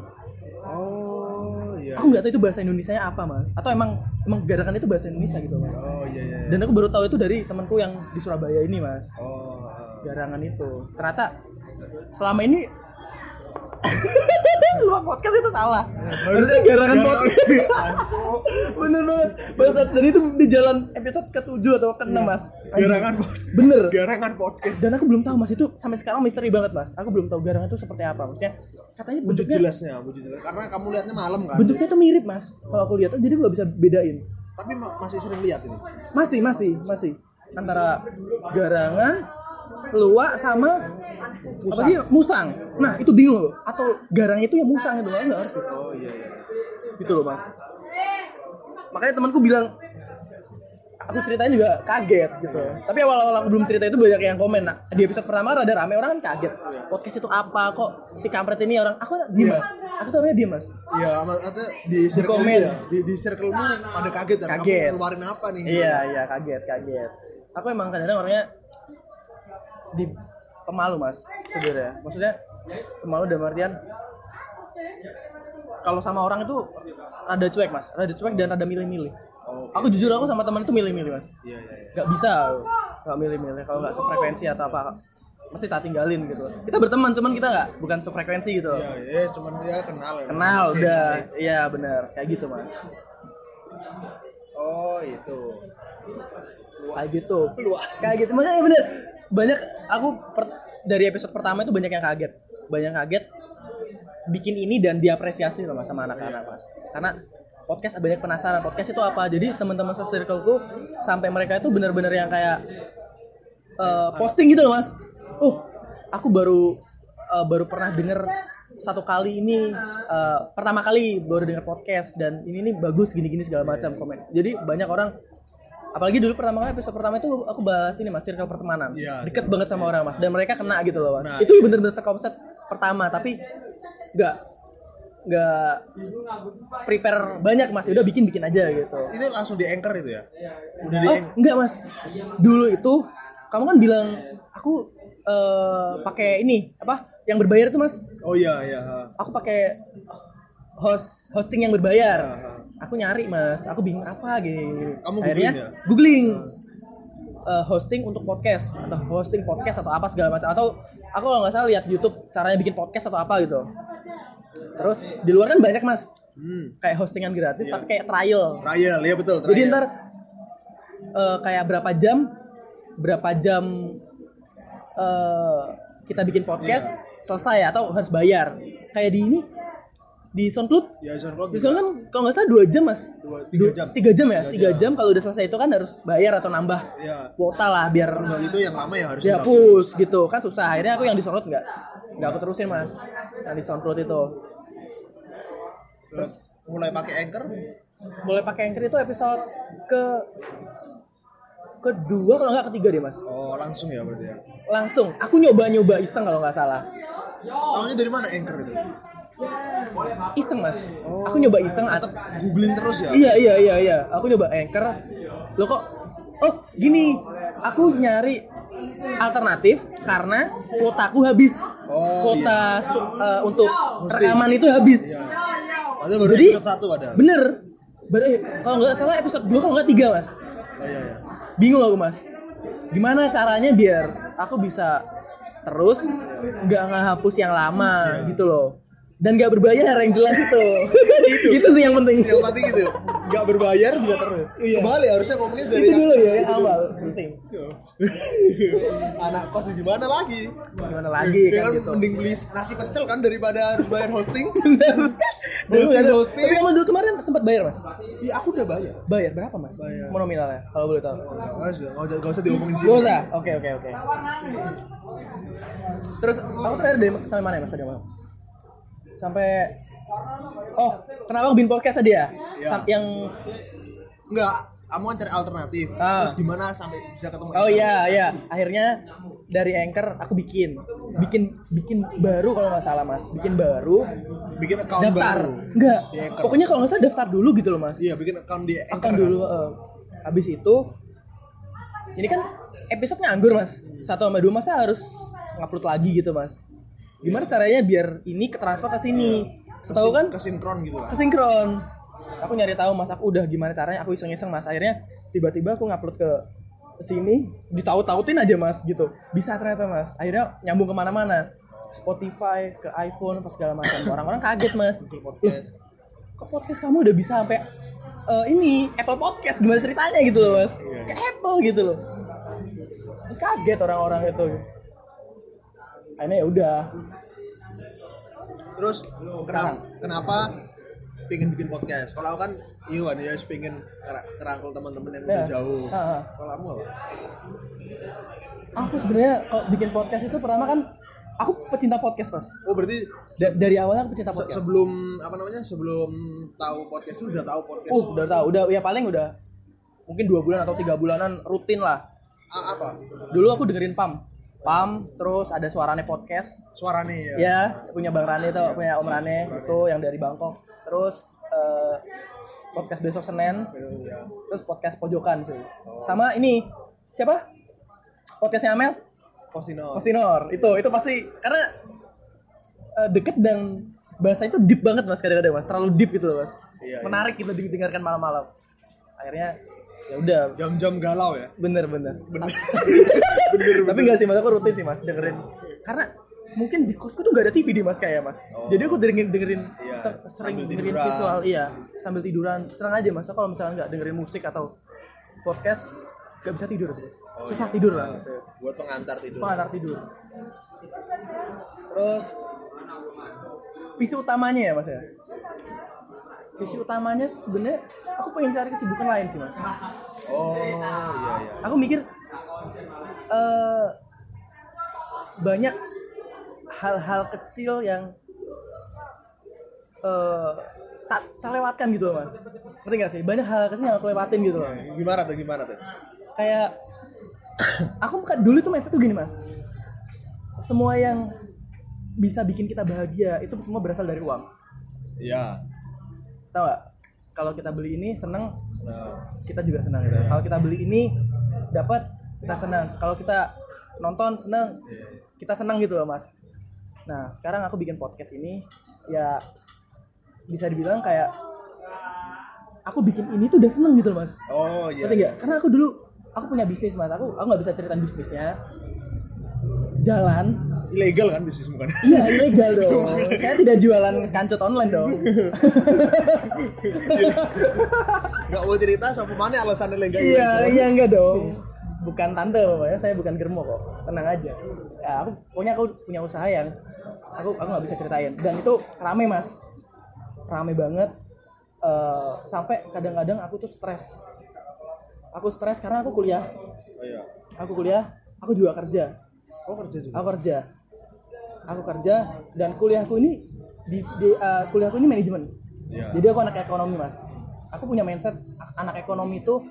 Speaker 2: Oh, iya.
Speaker 1: aku nggak tahu itu bahasa Indonesia apa mas atau emang emang garangan itu bahasa Indonesia gitu mas
Speaker 2: Oh, iya iya. iya.
Speaker 1: dan aku baru tahu itu dari temanku yang di Surabaya ini mas
Speaker 2: Oh. ah.
Speaker 1: garangan itu ternyata selama ini luar podcast itu salah harusnya garangan podcast bener banget Bangsat. dan itu di jalan episode ke-7 atau ke-6 mas Anjing.
Speaker 2: Garangan
Speaker 1: bener
Speaker 2: Garangan podcast.
Speaker 1: dan aku belum tahu mas itu sampai sekarang misteri banget mas aku belum tahu garangan itu seperti apa maksudnya katanya bentuknya
Speaker 2: jelasnya, wujud jelas. Karena kamu lihatnya malam kan.
Speaker 1: bentuknya tuh mirip mas kalau aku lihat jadi gak bisa bedain
Speaker 2: Tapi ma- masih sering lihat ini.
Speaker 1: masih masih masih antara garangan luwak sama apa sih? Musang. Nah itu bingung. Loh atau garang itu yang musang itu nggak ngerti.
Speaker 2: Oh iya iya.
Speaker 1: gitu loh mas. Makanya temanku bilang aku ceritain juga kaget gitu. Tapi awal-awal aku belum cerita itu banyak yang komen. Nah, di episode pertama rada rame orang kan kaget. Podcast itu apa? Kok si kampret ini orang? Aku diem
Speaker 2: Iya.
Speaker 1: mas. Aku tuh orangnya diem mas.
Speaker 2: Iya, ada di circle
Speaker 1: komen.
Speaker 2: ya. Di, di circle-mu pada kaget dan
Speaker 1: Kaget.
Speaker 2: kamu ngeluarin apa nih?
Speaker 1: iya iya kaget kaget. Aku emang kadang-kadang orangnya di pemalu mas sebenarnya. Maksudnya pemalu dalam artian kalau sama orang itu rada cuek mas. Rada cuek dan rada milih-milih.
Speaker 2: Oh,
Speaker 1: aku jujur aku sama teman itu milih-milih mas.
Speaker 2: Iya iya. iya.
Speaker 1: nggak bisa. Nggak milih-milih. Kalau nggak sefrekuensi atau apa mesti tak tinggalin gitu. Kita berteman cuman kita nggak bukan sefrekuensi gitu.
Speaker 2: Iya, iya, cuman dia kenal ya.
Speaker 1: kenal
Speaker 2: Masih.
Speaker 1: udah. iya benar. Kayak gitu mas.
Speaker 2: Oh, itu.
Speaker 1: kayak gitu. Kayak gitu. Makanya bener banyak aku per- dari episode pertama itu banyak yang kaget. Banyak kaget bikin ini dan diapresiasi mas sama anak-anak mas. Karena podcast banyak penasaran podcast itu apa? Jadi teman-teman se-circleku sampai mereka itu benar-benar yang kayak eh, posting gitu loh mas. Oh aku baru eh, baru pernah denger satu kali ini eh, pertama kali baru denger podcast dan ini nih bagus gini-gini segala macam komen. Jadi banyak orang apalagi dulu pertama kali episode pertama itu aku bahas ini mas circle pertemanan
Speaker 2: Iya.
Speaker 1: deket banget sama orang mas dan mereka kena gitu loh mas
Speaker 2: Nah.
Speaker 1: itu bener-bener terkomset pertama tapi nggak nggak prepare banyak mas udah bikin bikin aja gitu
Speaker 2: Ini langsung di anchor itu ya? Udah di
Speaker 1: oh enggak mas dulu itu kamu kan bilang aku eh, pakai ini apa yang berbayar itu mas
Speaker 2: Oh iya iya.
Speaker 1: aku pakai host hosting yang berbayar
Speaker 2: Aha.
Speaker 1: Aku nyari mas aku bingung apa gitu
Speaker 2: Kamu
Speaker 1: akhirnya
Speaker 2: googling ya?
Speaker 1: googling Eh, hosting untuk podcast atau hosting podcast atau apa segala macam atau aku kalau nggak salah lihat YouTube caranya bikin podcast atau apa gitu terus di luar kan banyak mas
Speaker 2: Hmm.
Speaker 1: kayak hostingan gratis tapi kayak trial
Speaker 2: Trial, ya betul.
Speaker 1: jadi
Speaker 2: trial.
Speaker 1: ntar eh, kayak berapa jam berapa jam eh, kita bikin podcast
Speaker 2: Iya.
Speaker 1: selesai atau harus bayar kayak di ini di SoundCloud
Speaker 2: Ya, SoundCloud
Speaker 1: di. SoundCloud kan kalau nggak salah dua jam mas
Speaker 2: Dua- tiga jam.
Speaker 1: tiga jam ya
Speaker 2: Tiga jam.
Speaker 1: jam kalau udah selesai itu kan harus bayar atau nambah
Speaker 2: Ya.
Speaker 1: kuota lah biar
Speaker 2: itu yang lama ya harus
Speaker 1: dihapus gitu kan susah akhirnya aku yang di SoundCloud nggak nggak aku terusin mas yang di SoundCloud itu
Speaker 2: Terus mulai pakai anchor.
Speaker 1: boleh pakai Anchor itu episode ke kedua kalau nggak ketiga deh mas
Speaker 2: Oh, langsung ya berarti ya.
Speaker 1: langsung aku nyoba nyoba iseng kalau nggak salah
Speaker 2: Tahunya dari mana anchor itu?
Speaker 1: Iseng mas aku nyoba iseng at-
Speaker 2: Tetap googling terus ya?
Speaker 1: iya iya iya iya aku nyoba anchor lo kok oh gini aku nyari alternatif karena kuotaku habis.
Speaker 2: Oh,
Speaker 1: Kuota su- eh, untuk rekaman itu habis.
Speaker 2: Padahal baru
Speaker 1: Jadi
Speaker 2: episode 1 padahal.
Speaker 1: bener. Ber- eh, kalau nggak salah episode 2 kalau nggak 3 mas.
Speaker 2: Oh, iya, iya.
Speaker 1: Bingung aku mas. Gimana caranya biar aku bisa terus nggak ngehapus yang lama gitu loh. Dan nggak berbayar yang jelas itu. itu sih yang penting.
Speaker 2: Yang penting gitu. Enggak berbayar bisa terus.
Speaker 1: Iya.
Speaker 2: Kembali harusnya ngomongnya dari
Speaker 1: itu dulu ya yang awal penting.
Speaker 2: anak kos gimana lagi?
Speaker 1: Gimana lagi kan
Speaker 2: kan
Speaker 1: gitu.
Speaker 2: mending beli nasi pecel kan daripada harus bayar hosting.
Speaker 1: Dulu ada-
Speaker 2: hosting.
Speaker 1: Tapi kamu dulu kemarin sempat bayar mas?
Speaker 2: Iya aku udah bayar.
Speaker 1: Bayar berapa mas?
Speaker 2: Bayar.
Speaker 1: Mau nominalnya kalau boleh tahu.
Speaker 2: Enggak usah, enggak usah, nggak usah diomongin sih.
Speaker 1: Gak usah. Oke oke oke. Terus aku terakhir dari sampai mana ya mas tadi mas? Sampai Oh, kenapa bikin podcast tadi ya? Sam- Yang
Speaker 2: Enggak, kamu kan cari alternatif.
Speaker 1: Ah.
Speaker 2: Terus gimana sampai bisa ketemu
Speaker 1: Oh iya iya, akhirnya dari Anchor aku bikin bikin bikin baru kalau nggak salah mas, bikin baru
Speaker 2: bikin account
Speaker 1: daftar.
Speaker 2: baru.
Speaker 1: Enggak. Pokoknya kalau nggak salah daftar dulu gitu loh mas.
Speaker 2: Iya, bikin account di Anchor.
Speaker 1: Akan dulu. eh. Habis itu ini kan episode nganggur mas. Satu sama dua masa harus ngupload lagi gitu mas. Gimana caranya biar ini ke transfer ke sini? Setahu kan
Speaker 2: kesinkron gitu lah.
Speaker 1: kesinkron. Aku nyari tahu mas, aku udah gimana caranya, aku iseng-iseng mas. Akhirnya tiba-tiba aku ngupload ke sini, ditaut-tautin aja mas gitu. Bisa ternyata mas. Akhirnya nyambung ke mana-mana. Spotify, ke iPhone, pas segala macam. Orang-orang kaget mas.
Speaker 2: Podcast.
Speaker 1: Kok podcast kamu udah bisa sampai eh, ini Apple Podcast gimana ceritanya gitu loh mas?
Speaker 2: Iya.
Speaker 1: Ke Apple gitu loh. Kaget orang-orang itu. Akhirnya ya udah.
Speaker 2: Terus
Speaker 1: Sekarang.
Speaker 2: kenapa pengen bikin podcast? Kalau aku kan iya kan ya pengen kera- kerangkul teman-teman yang udah
Speaker 1: Ya.
Speaker 2: jauh. Kalau kamu apa?
Speaker 1: Aku sebenarnya kalau bikin podcast itu pertama kan aku pecinta podcast mas.
Speaker 2: Oh berarti
Speaker 1: Da- dari awalnya aku pecinta
Speaker 2: se-
Speaker 1: podcast.
Speaker 2: sebelum apa namanya sebelum tahu podcast itu udah tahu podcast
Speaker 1: Uh, udah tahu, udah ya paling udah mungkin dua bulan atau tiga bulanan rutin lah.
Speaker 2: A- apa?
Speaker 1: Dulu aku dengerin Pam, Pam, terus ada suaranya podcast,
Speaker 2: Suara nih ya.
Speaker 1: ya punya Bang Rane tuh, punya Om Rane itu yang dari Bangkok. Terus eh, podcast besok Senin,
Speaker 2: Ya.
Speaker 1: terus podcast pojokan sih. Sama ini siapa? Podcastnya Amel,
Speaker 2: Postino.
Speaker 1: Postinor. Itu itu pasti karena eh, deket dan bahasa itu deep banget mas kadang-kadang mas, terlalu deep gitu loh mas.
Speaker 2: Iya, iya.
Speaker 1: Menarik gitu didengarkan malam-malam. Akhirnya ya udah
Speaker 2: Jam-jam galau ya.
Speaker 1: bener bener.
Speaker 2: Bener.
Speaker 1: Tapi enggak sih mas, aku rutin sih mas dengerin. Karena mungkin di kosku tuh gak ada TV di mas kayak mas.
Speaker 2: Oh.
Speaker 1: Jadi aku dengerin dengerin
Speaker 2: Iya,
Speaker 1: se- sering
Speaker 2: sambil
Speaker 1: dengerin
Speaker 2: tiduran.
Speaker 1: visual iya sambil tiduran. Serang aja mas kalau misalnya nggak dengerin musik atau podcast gak bisa tidur.
Speaker 2: Oh,
Speaker 1: Susah
Speaker 2: iya.
Speaker 1: tidur lah. gitu.
Speaker 2: Buat pengantar tidur.
Speaker 1: pengantar tidur. Terus visi utamanya ya mas ya. Visi utamanya tuh sebenarnya aku pengen cari kesibukan lain sih mas.
Speaker 2: Oh iya iya.
Speaker 1: Aku mikir eh banyak hal-hal kecil yang eh tak terlewatkan gitu loh mas. Ngerti gak sih? Banyak hal kecil yang aku lewatin gitu loh.
Speaker 2: Gimana tuh gimana tuh?
Speaker 1: Kayak aku bukan dulu tuh mindset tuh gini mas. Semua yang bisa bikin kita bahagia itu semua berasal dari uang.
Speaker 2: Iya.
Speaker 1: Tahu gak? Kalau kita beli ini seneng,
Speaker 2: Nah,
Speaker 1: kita juga senang gitu. Kalau kita beli ini dapat kita senang. Kalau kita nonton senang, kita senang gitu loh mas. Nah sekarang aku bikin podcast ini ya bisa dibilang kayak aku bikin ini tuh udah seneng gitu loh mas.
Speaker 2: oh iya.
Speaker 1: Nggak? Karena aku dulu aku punya bisnis mas. Aku aku nggak bisa ceritain bisnisnya. Jalan.
Speaker 2: Ilegal kan bisnis bukan?
Speaker 1: Iya ilegal dong. Saya tidak jualan kancut online dong.
Speaker 2: Gak mau cerita sama mana alasannya ilegal?
Speaker 1: Iya, iya enggak dong. Bukan tante ya, saya bukan germo kok. Tenang aja. Ya, aku pokoknya aku punya usaha yang aku aku nggak bisa ceritain. Dan itu rame mas, rame banget. Eh, sampai kadang-kadang aku tuh stres. Aku stres karena aku kuliah.
Speaker 2: Oh iya.
Speaker 1: Aku kuliah, aku juga kerja.
Speaker 2: Oh kerja juga.
Speaker 1: Aku kerja. Aku kerja dan kuliahku ini di, di eh, kuliahku ini manajemen.
Speaker 2: Iya.
Speaker 1: Jadi aku anak ekonomi mas. Aku punya mindset anak ekonomi itu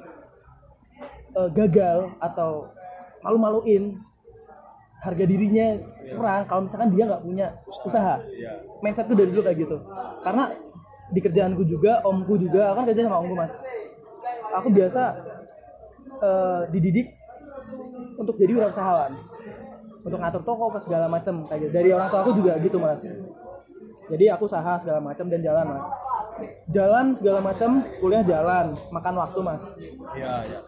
Speaker 1: eh, gagal atau malu-maluin harga dirinya kurang kalau misalkan dia nggak punya usaha.
Speaker 2: Iya.
Speaker 1: Mindsetku dari dulu kayak gitu. Karena di kerjaanku juga, omku juga, aku kan kerja sama omku mas. Aku biasa eh, dididik untuk jadi wirausahawan untuk ngatur toko ke segala macam kayak gitu. dari orang tua aku juga gitu mas jadi aku usaha segala macam dan jalan mas jalan segala macam kuliah jalan makan waktu mas
Speaker 2: Iya, iya.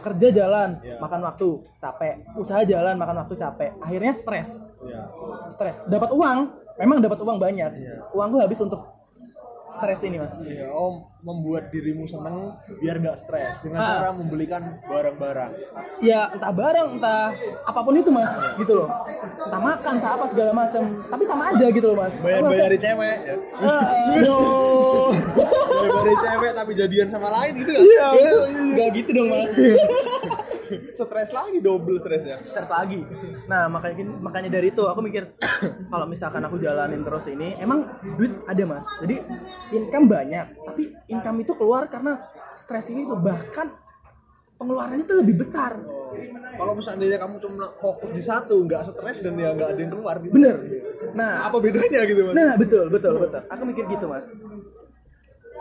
Speaker 1: kerja jalan
Speaker 2: Iya.
Speaker 1: makan waktu capek usaha jalan makan waktu capek akhirnya stres
Speaker 2: Iya.
Speaker 1: stres dapat uang memang dapat uang banyak
Speaker 2: Iya.
Speaker 1: uangku habis untuk stres ini mas
Speaker 2: Iya, oh membuat dirimu seneng biar nggak stres dengan
Speaker 1: Ah.
Speaker 2: cara membelikan barang-barang.
Speaker 1: ya entah barang entah apa pun itu mas gitu loh entah makan entah apa segala macam tapi sama aja gitu loh mas Aku
Speaker 2: Bayar-bayari
Speaker 1: merasa-
Speaker 2: cewek ya.
Speaker 1: Ah,
Speaker 2: Aduh. Bayar-bayari cewek tapi jadian sama lain gitu kan?
Speaker 1: iya nggak gitu dong mas
Speaker 2: Stres lagi double stres ya.
Speaker 1: stres lagi nah makanya makanya dari itu aku mikir kalau misalkan aku jalanin terus ini emang duit ada mas jadi income banyak tapi income itu keluar karena stres ini tuh bahkan pengeluarannya itu lebih besar
Speaker 2: Kalau misalnya kamu cuma fokus di satu, nggak stres dan ya nggak ada yang keluar. Gitu.
Speaker 1: bener nah
Speaker 2: Apa bedanya gitu mas?
Speaker 1: Nah, betul, betul, betul. Aku mikir gitu, Mas.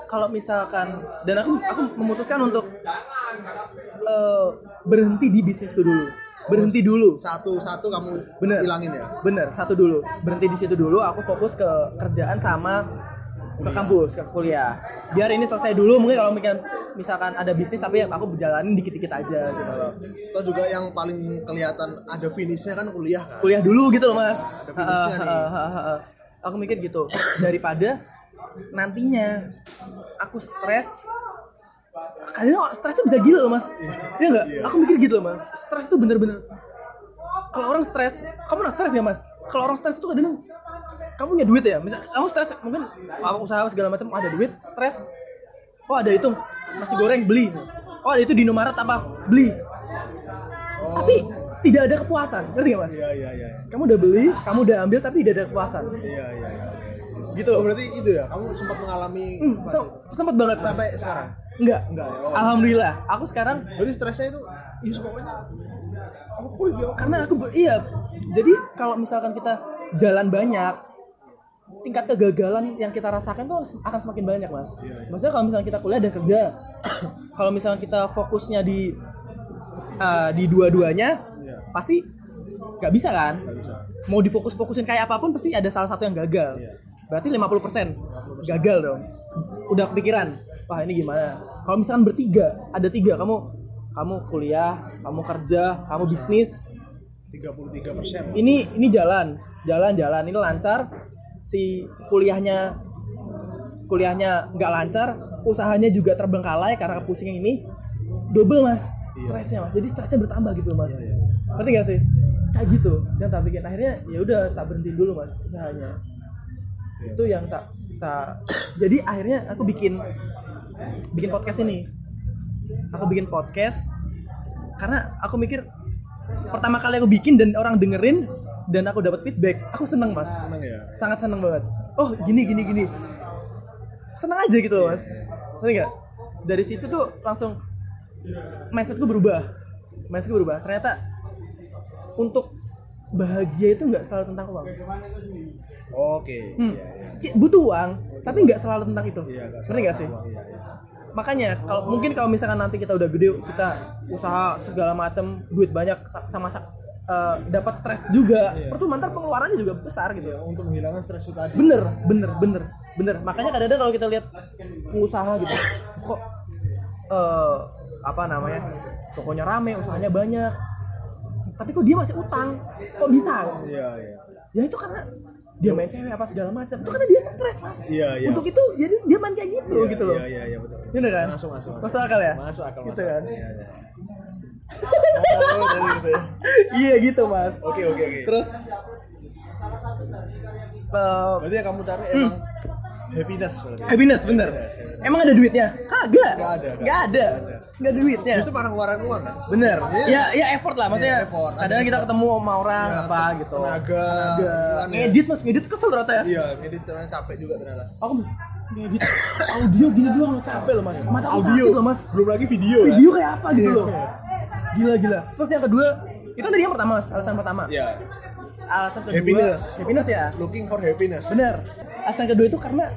Speaker 1: Kalau misalkan dan aku aku memutuskan untuk eh, berhenti di bisnisku dulu. Berhenti dulu.
Speaker 2: Satu-satu kamu
Speaker 1: Bener.
Speaker 2: hilangin ya.
Speaker 1: Bener, satu dulu. Berhenti di situ dulu, aku fokus ke kerjaan sama ke kampus, ke kuliah. Biar ini selesai dulu, mungkin kalau misalkan, misalkan ada bisnis tapi aku berjalanin dikit-dikit aja gitu loh.
Speaker 2: Atau juga yang paling kelihatan ada finishnya kan kuliah kan.
Speaker 1: kuliah dulu gitu loh mas
Speaker 2: Ada finishnya nih.
Speaker 1: aku mikir gitu daripada nantinya aku stres. Kalian stres tuh bisa gila loh mas. Iya nggak?
Speaker 2: Iya.
Speaker 1: aku mikir gitu loh mas. Stres tuh bener-bener. Kalau orang stres kamu pernah stres ya mas? Kalau orang stres tuh kadang kamu punya duit ya? Misal kamu stres mungkin apa usaha segala macam ada duit stres. Oh ada itu nasi goreng beli. Oh ada itu di Indomaret apa? Beli.
Speaker 2: Oh.
Speaker 1: tapi tidak ada kepuasan. Ngerti gak mas?
Speaker 2: Iya iya iya.
Speaker 1: kamu udah beli, kamu udah ambil tapi tidak ada kepuasan.
Speaker 2: Iya iya iya.
Speaker 1: Gitu
Speaker 2: Oh, berarti itu ya, kamu sempat mengalami
Speaker 1: Hmm, so- sempet banget Mas.
Speaker 2: sampai sekarang.
Speaker 1: enggak.
Speaker 2: Enggak ya. Oh.
Speaker 1: Alhamdulillah, aku sekarang
Speaker 2: Berarti stresnya itu, iya pokoknya apa ya?
Speaker 1: karena aku iya. Jadi kalau misalkan kita jalan banyak, tingkat kegagalan yang kita rasakan tuh akan semakin banyak, Mas. Maksudnya kalau misalnya kita kuliah dan kerja, kalau misalnya kita fokusnya di eh, di dua-duanya,
Speaker 2: Iya.
Speaker 1: pasti nggak bisa kan?
Speaker 2: Nggak bisa.
Speaker 1: mau difokus-fokusin kayak apa pun pasti ada salah satu yang gagal.
Speaker 2: Iya.
Speaker 1: Berarti 50% gagal dong. Udah kepikiran, wah ini gimana? Kalau misalkan bertiga, ada tiga, kamu kamu kuliah, kamu kerja, kamu bisnis,
Speaker 2: 33 persen.
Speaker 1: ini ini jalan, jalan, jalan, ini lancar. Si kuliahnya kuliahnya nggak lancar, usahanya juga terbengkalai karena kepusingan ini, double mas, stresnya mas. Jadi stresnya bertambah gitu mas. Ngerti gak sih? Kayak gitu. Dan tak bikin akhirnya ya udah tak berhenti dulu mas usahanya. Itu yang tak tak. Jadi akhirnya aku bikin bikin podcast ini. Aku bikin podcast karena aku mikir pertama kali aku bikin dan orang dengerin dan aku dapat feedback, aku seneng mas,
Speaker 2: Seneng ya.
Speaker 1: sangat seneng banget. Oh gini gini gini, seneng aja gitu loh mas, ngerti nggak? Dari situ tuh langsung mindsetku berubah, mindsetku berubah. Ternyata untuk bahagia itu nggak selalu tentang uang.
Speaker 2: Oke.
Speaker 1: Hmm.
Speaker 2: Iya, iya.
Speaker 1: Ya, butuh uang, tapi nggak selalu tentang itu.
Speaker 2: Iya,
Speaker 1: Ngerti nggak sih?
Speaker 2: salah. Iya, iya.
Speaker 1: makanya kalau mungkin kalau misalkan nanti kita udah gede kita usaha segala macam duit banyak sama sa- eh, dapat stres juga
Speaker 2: Iya.
Speaker 1: percuma ntar pengeluarannya juga besar gitu
Speaker 2: Iya, untuk menghilangkan stres itu tadi.
Speaker 1: bener bener bener bener makanya kadang-kadang kalau kita lihat pengusaha gitu kok eh, apa namanya tokonya rame usahanya banyak tapi kok dia masih utang kok bisa
Speaker 2: Iya, iya.
Speaker 1: ya itu karena dia main cewek apa segala macam itu karena dia stres mas
Speaker 2: Iya, iya.
Speaker 1: untuk itu jadi dia main kayak gitu
Speaker 2: Iya,
Speaker 1: gitu loh
Speaker 2: Iya, iya, iya betul.
Speaker 1: Bener kan?
Speaker 2: Masuk, masuk, masuk.
Speaker 1: Masuk akal ya?
Speaker 2: Masuk akal.
Speaker 1: Gitu
Speaker 2: masuk
Speaker 1: kan?
Speaker 2: Iya, iya. Ya.
Speaker 1: iya gitu mas
Speaker 2: Oke, oke, oke.
Speaker 1: terus eh,
Speaker 2: Berarti yang kamu cari emang happiness
Speaker 1: happiness bener emang ada duitnya kagak
Speaker 2: Nggak ada,
Speaker 1: nggak ada nggak ada duitnya
Speaker 2: Justru para ngeluarin uang kan?
Speaker 1: bener
Speaker 2: Iya.
Speaker 1: ya ya effort lah maksudnya
Speaker 2: Iya, effort.
Speaker 1: kadang
Speaker 2: Ada
Speaker 1: kita ketemu sama orang
Speaker 2: Ya,
Speaker 1: apa gitu
Speaker 2: tenaga,
Speaker 1: tenaga
Speaker 2: kan ya.
Speaker 1: ngedit mas ngedit kesel ternyata ya
Speaker 2: Iya, ngedit ternyata capek juga ternyata.
Speaker 1: aku ngedit audio gini doang capek loh mas mata aku
Speaker 2: Audio.
Speaker 1: sakit loh mas
Speaker 2: Belum lagi video. kan?
Speaker 1: video kayak apa gitu
Speaker 2: Iya.
Speaker 1: loh gila gila terus yang kedua itu tadi yang pertama Mas. alasan pertama
Speaker 2: Iya.
Speaker 1: alasan kedua
Speaker 2: Happiness.
Speaker 1: happiness ya
Speaker 2: Looking for happiness.
Speaker 1: bener alasan kedua itu karena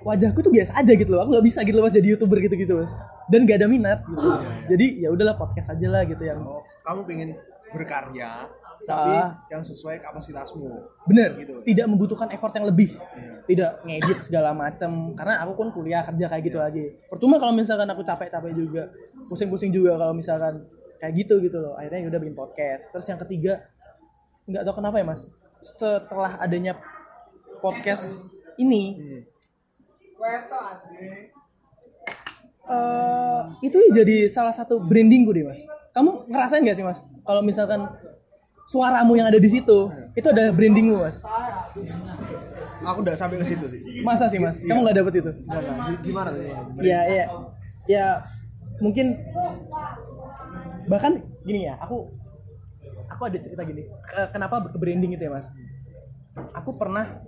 Speaker 1: wajahku tuh biasa aja gitu loh. Aku nggak bisa gitu loh mas jadi youtuber gitu gitu mas. Dan gak ada minat gitu. Jadi ya udahlah podcast aja lah gitu yang
Speaker 2: oh, kamu pengen berkarya tapi
Speaker 1: Ah.
Speaker 2: yang sesuai kapasitasmu.
Speaker 1: Bener.
Speaker 2: Gitu.
Speaker 1: tidak membutuhkan effort yang lebih.
Speaker 2: Iya.
Speaker 1: tidak ngedit segala macam karena aku pun kuliah kerja kayak gitu lagi. Percuma kalau misalkan aku capek-capek juga. Pusing-pusing juga kalau misalkan kayak gitu gitu loh. Akhirnya udah bikin podcast. Terus yang ketiga nggak tahu kenapa ya mas. Setelah adanya podcast ini.
Speaker 2: Hmm.
Speaker 1: eh itu jadi salah satu brandingku deh mas. Kamu ngerasain gak sih mas? Kalau misalkan suaramu yang ada di situ itu ada brandingmu mas?
Speaker 2: Aku udah sampai ke situ sih.
Speaker 1: Masa sih mas? Kamu nggak dapet itu?
Speaker 2: Gimana tuh
Speaker 1: ya ya ya mungkin bahkan gini ya aku aku ada cerita gini. Ke- kenapa ke branding itu ya mas? Aku pernah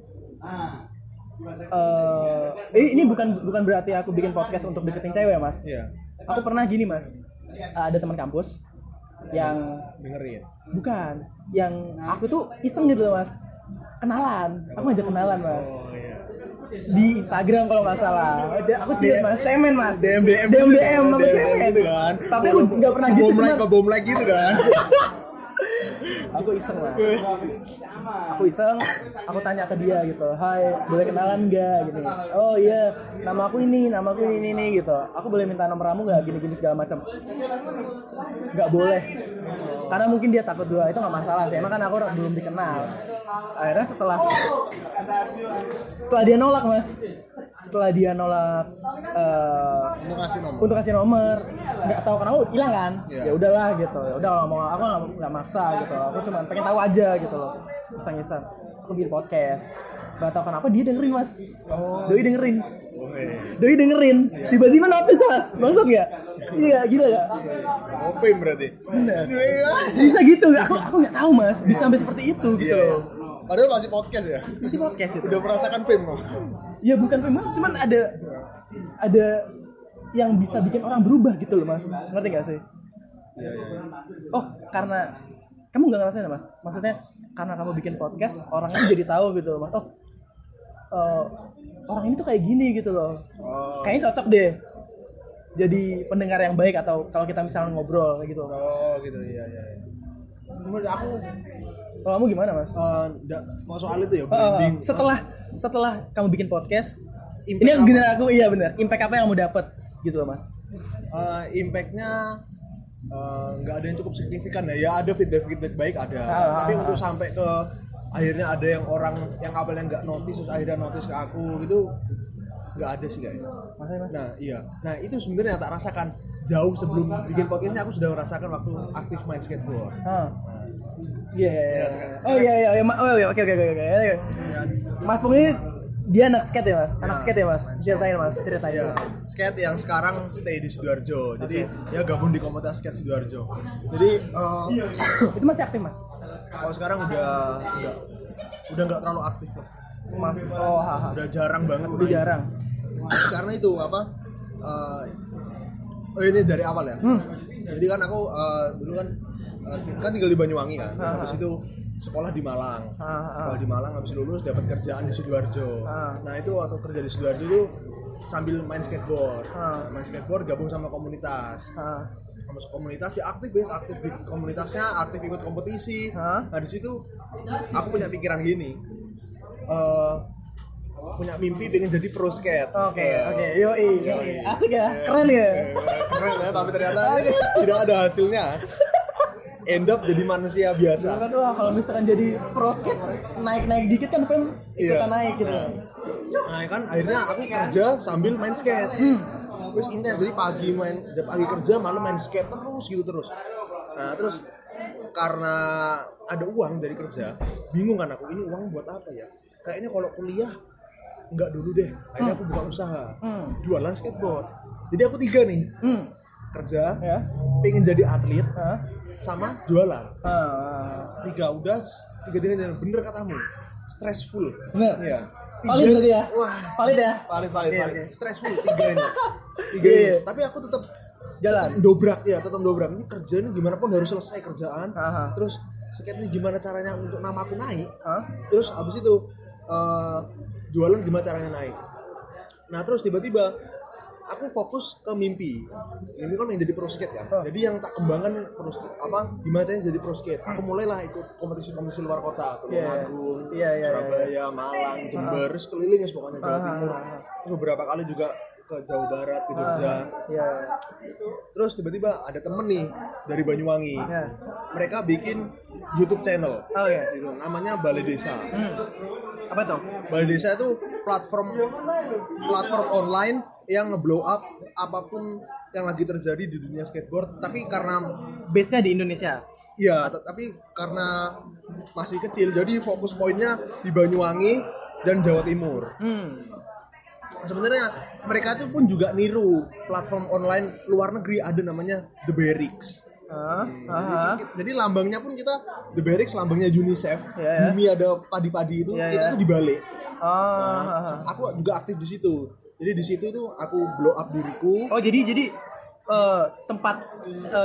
Speaker 1: eh ini, ini bukan bukan berarti aku bikin podcast untuk deketin cewek ya mas.
Speaker 2: Iya.
Speaker 1: Aku pernah gini mas. Ada teman kampus yang
Speaker 2: dengerin
Speaker 1: bukan. Yang aku tuh iseng gitu loh mas. Kenalan. Aku ngajak kenalan mas.
Speaker 2: Oh iya.
Speaker 1: Di Instagram kalau nggak salah. Aku ciut mas. Cemen mas.
Speaker 2: DM DM
Speaker 1: DM
Speaker 2: gitu
Speaker 1: DM
Speaker 2: kan,
Speaker 1: aku
Speaker 2: DM
Speaker 1: cemen
Speaker 2: gitu kan.
Speaker 1: Tapi aku nggak pernah gitu
Speaker 2: bom like
Speaker 1: cuma
Speaker 2: ke bom like gitu kan
Speaker 1: aku iseng mas. Aku iseng aku tanya ke dia gitu. Hai boleh kenalan nggak? Gitu. Oh iya nama aku ini nama aku ini ini, gitu. Aku boleh minta nomor kamu nggak? Gini gini segala macam. Nggak boleh. Karena mungkin dia takut dua itu nggak masalah sih. Emang kan aku belum dikenal. Akhirnya setelah setelah dia nolak mas. Setelah dia nolak eh,
Speaker 2: untuk ngasih nomor.
Speaker 1: untuk kasih nomor nggak tahu kenapa hilang kan?
Speaker 2: Iya.
Speaker 1: ya udahlah gitu. Ya udah mau aku nggak- nggak maksa gitu aku cuma pengen tahu aja gitu loh. Iseng-iseng. Aku bikin podcast. Nggak tahu kenapa dia dengerin mas.
Speaker 2: Oh.
Speaker 1: Doi dengerin.
Speaker 2: Oh, iya.
Speaker 1: doi dengerin. Tiba-tiba notice mas. Maksud nggak? Iya gila gak
Speaker 2: oh fame berarti.
Speaker 1: Bener.
Speaker 2: Iya.
Speaker 1: bisa gitu. Aku aku nggak tahu mas. Bisa sampai seperti itu gitu
Speaker 2: Iya.
Speaker 1: loh
Speaker 2: Padahal masih podcast ya.
Speaker 1: masih podcast itu.
Speaker 2: Udah merasakan fame kok.
Speaker 1: ya bukan memang cuman ada ada yang bisa bikin orang berubah gitu loh mas. Ngerti gak sih?
Speaker 2: Iya iya. iya.
Speaker 1: oh karena kamu nggak ngerasain mas maksudnya karena kamu bikin podcast orangnya jadi tahu gitu loh mas oh eh, orang ini tuh kayak gini gitu loh
Speaker 2: Oh.
Speaker 1: kayaknya cocok deh jadi pendengar yang baik atau kalau kita misalnya ngobrol kayak gitu
Speaker 2: Oh gitu iya iya. iya. Menurut aku
Speaker 1: kalau kamu gimana mas
Speaker 2: eh, nggak- mau soal itu ya branding.
Speaker 1: setelah setelah kamu bikin podcast
Speaker 2: Impact
Speaker 1: ini gini aku iya bener impact apa yang kamu dapat gitu loh mas
Speaker 2: Eh, impactnya eh, nggak ada yang cukup signifikan ya. Ya ada feedback feedback baik ada.
Speaker 1: Ah,
Speaker 2: Tapi
Speaker 1: ah,
Speaker 2: untuk
Speaker 1: ah.
Speaker 2: sampai ke akhirnya ada yang orang yang awalnya nggak notice terus akhirnya notice ke aku gitu nggak ada sih kayaknya.
Speaker 1: Mas
Speaker 2: Nah iya, nah itu sebenarnya yang tak rasakan jauh sebelum bikin podcast ini aku sudah merasakan waktu aktif main skateboard.
Speaker 1: Ah. Iya, iya, iya.
Speaker 2: sekarang-
Speaker 1: Oh iya iya iya. Ma- Oh iya, oke oke oke oke. oke. Mas Pung ini dia anak skate ya mas? Anak
Speaker 2: Ya.
Speaker 1: skate ya mas? Ceritain mas, ceritain.
Speaker 2: Ya, skate yang sekarang stay di Sidoarjo. Jadi ya gabung di komunitas skate Sidoarjo. Jadi eh,
Speaker 1: Itu masih aktif mas?
Speaker 2: kalau sekarang udah udah udah nggak terlalu aktif loh.
Speaker 1: Maaf. Oh haha.
Speaker 2: Udah jarang banget
Speaker 1: Udah
Speaker 2: main.
Speaker 1: jarang.
Speaker 2: Karena itu apa? eh, oh ini dari awal ya.
Speaker 1: Hmm.
Speaker 2: Jadi kan aku eh, dulu kan kan tinggal di Banyuwangi kan.
Speaker 1: Ah,
Speaker 2: Habis itu sekolah di Malang.
Speaker 1: Ah.
Speaker 2: Sekolah di Malang habis lulus dapat kerjaan di Sidoarjo.
Speaker 1: Ah.
Speaker 2: Nah, itu waktu kerja di Sidoarjo itu sambil main skateboard.
Speaker 1: Ah.
Speaker 2: Main skateboard gabung sama komunitas.
Speaker 1: Ah.
Speaker 2: Masuk komunitas ya aktif ya, aktif di komunitasnya, aktif ikut kompetisi.
Speaker 1: Ah.
Speaker 2: Nah, di situ aku punya pikiran gini. Eh punya mimpi pengen jadi pro skate.
Speaker 1: Oke
Speaker 2: Eh,
Speaker 1: oke. Yoi.
Speaker 2: Yoi.
Speaker 1: Asik ya. Keren ya.
Speaker 2: Keren ya, tapi ternyata tidak ada hasilnya. End up jadi manusia biasa.
Speaker 1: Kan wah kalau misalkan jadi pro skate naik naik dikit kan fame ikutan
Speaker 2: Iya.
Speaker 1: naik gitu.
Speaker 2: Nah kan akhirnya aku kerja sambil main skate.
Speaker 1: Hmm.
Speaker 2: Terus intens jadi pagi main pagi kerja malam main skate terus gitu terus. Nah terus karena ada uang dari kerja, bingung kan aku ini uang buat apa ya? Kayaknya kalau kuliah nggak dulu deh. Akhirnya aku buka usaha
Speaker 1: Hmm.
Speaker 2: jualan skateboard. Jadi aku tiga nih
Speaker 1: Hmm.
Speaker 2: kerja,
Speaker 1: Ya.
Speaker 2: pengen jadi atlet
Speaker 1: Ah.
Speaker 2: Sama jualan.
Speaker 1: Ah.
Speaker 2: Tiga udah tiga dengan bener katamu stressful.
Speaker 1: Bener.
Speaker 2: Iya.
Speaker 1: Valid berarti ya?
Speaker 2: Wah,
Speaker 1: Valid ya?
Speaker 2: valid valid valid stressful tiga ini tiga ini
Speaker 1: iya.
Speaker 2: tapi aku tetap
Speaker 1: Jalan.
Speaker 2: dobrak ya tetap dobrak ini kerja ini gimana pun harus selesai kerjaan
Speaker 1: Aha.
Speaker 2: terus skate ini gimana caranya untuk nama aku naik
Speaker 1: Hah?
Speaker 2: terus abis itu eh, jualan gimana caranya naik nah terus tiba-tiba aku fokus ke mimpi mimpi kan yang jadi pro skate kan
Speaker 1: Oh.
Speaker 2: jadi yang tak kembangkan pro skate apa gimana caranya jadi pro skate aku mulailah ikut kompetisi-kompetisi luar kota ke
Speaker 1: Iya, iya.
Speaker 2: Tulungagung
Speaker 1: Iya, iya,
Speaker 2: Surabaya Malang Jember terus keliling ya pokoknya Jawa
Speaker 1: Ah,
Speaker 2: Timur
Speaker 1: ah, ah.
Speaker 2: terus beberapa kali juga ke Jawa Barat ke Jogja
Speaker 1: Iya.
Speaker 2: terus tiba-tiba ada temen nih dari Banyuwangi
Speaker 1: Iya.
Speaker 2: mereka bikin YouTube channel
Speaker 1: Oh ya.
Speaker 2: gitu namanya Balai Desa
Speaker 1: Hmm. Apa tuh?
Speaker 2: Balai Desa itu platform platform online yang ngeblow up apa pun yang lagi terjadi di dunia skateboard tapi karena
Speaker 1: Base-nya di Indonesia.
Speaker 2: ya t- tapi karena masih kecil jadi fokus poinnya di Banyuwangi dan Jawa Timur
Speaker 1: Hmm.
Speaker 2: sebenarnya mereka itu pun juga niru platform online luar negeri ada namanya The Barracks
Speaker 1: Ah,
Speaker 2: Jadi,
Speaker 1: ah,
Speaker 2: ki- jadi lambangnya pun kita The Barracks lambangnya UNICEF
Speaker 1: Iya, ya.
Speaker 2: bumi ada padi-padi itu
Speaker 1: Iya,
Speaker 2: kita
Speaker 1: ya.
Speaker 2: tuh dibalik
Speaker 1: ah. Ah,
Speaker 2: Nah,
Speaker 1: ah.
Speaker 2: aku juga aktif di situ. Jadi di situ tuh aku blow up diriku.
Speaker 1: Oh jadi jadi eh, tempat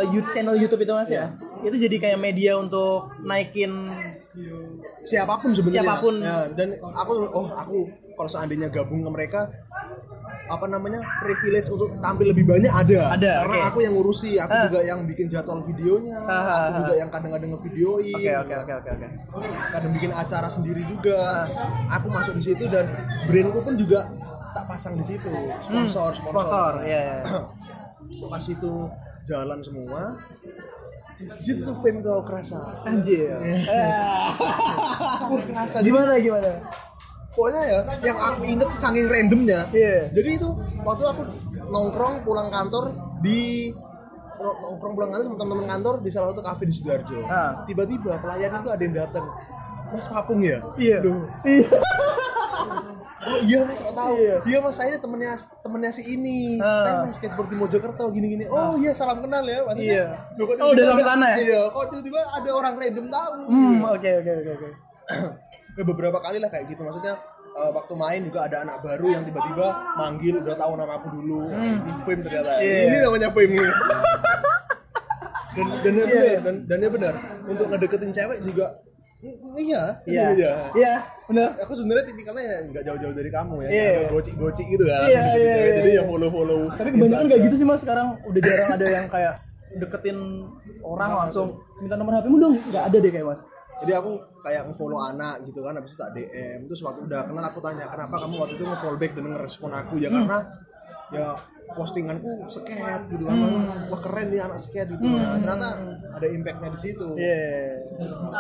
Speaker 1: you- channel YouTube itu mas ya? Itu jadi kayak media untuk naikin
Speaker 2: Siapa pun sebenarnya.
Speaker 1: Siapa pun.
Speaker 2: Ya, dan aku oh aku kalau seandainya gabung ke mereka apa namanya privilege untuk tampil lebih banyak ada.
Speaker 1: Ada,
Speaker 2: Karena
Speaker 1: oke.
Speaker 2: aku yang ngurusi, aku
Speaker 1: Ah.
Speaker 2: juga yang bikin jadwal videonya,
Speaker 1: Ah, ah,
Speaker 2: aku juga yang kadang-kadang ngevideoin.
Speaker 1: Oke oke oke oke oke.
Speaker 2: Kadang bikin acara sendiri juga. Aku masuk di situ dan brandku pun juga tak pasang di situ. Sponsor,
Speaker 1: Hmm,
Speaker 2: sponsor.
Speaker 1: Sponsor, iya. iya.
Speaker 2: pas itu jalan semua di situ tuh fame tuh kerasa
Speaker 1: Anjir. Ah.
Speaker 2: Wah, kerasa
Speaker 1: gimana gimana?
Speaker 2: pokoknya ya yang aku inget saking randomnya
Speaker 1: Iya.
Speaker 2: jadi itu waktu aku nongkrong pulang kantor di nong- nongkrong pulang kantor sama teman-teman kantor di salah satu kafe di sidoarjo
Speaker 1: Ah.
Speaker 2: tiba-tiba pelayan itu ada yang datang mas papung ya
Speaker 1: Iya.
Speaker 2: Loh,
Speaker 1: Iya.
Speaker 2: oh iya mas kok tahu
Speaker 1: Iya.
Speaker 2: iya mas saya ini temennya temennya si ini
Speaker 1: Ah.
Speaker 2: saya main skateboard di Mojokerto gini-gini oh iya salam kenal ya Maksudnya,
Speaker 1: Iya.
Speaker 2: loh, kok
Speaker 1: Oh, udah sampai sana ya?
Speaker 2: iya kok tiba-tiba ada orang random tahu
Speaker 1: Hmm oke oke oke oke.
Speaker 2: ya, beberapa kali lah kayak gitu maksudnya eh, waktu main juga ada anak baru yang tiba-tiba manggil udah tahu nama aku dulu ini fame ternyata
Speaker 1: Iya.
Speaker 2: ini namanya fame dan dan
Speaker 1: Iya.
Speaker 2: ya benar dan dan ya benar untuk ngedeketin cewek juga iya.
Speaker 1: Iya.
Speaker 2: iya.
Speaker 1: Iya. Benar.
Speaker 2: aku sebenarnya tipikalnya ya nggak jauh-jauh dari kamu ya.
Speaker 1: Iya.
Speaker 2: agak gocik-gocik gitu kan.
Speaker 1: Iya, iya, iya,
Speaker 2: jadi
Speaker 1: iya.
Speaker 2: ya follow-follow
Speaker 1: Tapi kebanyakan kayak gitu sih mas sekarang. Udah jarang ada yang kayak deketin orang langsung. minta nomor HP mu dong. Nggak ada deh kayak mas.
Speaker 2: jadi aku kayak nge-follow anak gitu kan habis itu tak DM terus waktu udah kenal aku tanya kenapa kamu waktu itu nge-follow back dan ngerespon aku? Ya karena ya postinganku skate gitu kan. Wah keren nih anak skate gitu. Nah ternyata ada impactnya di situ.
Speaker 1: Iya.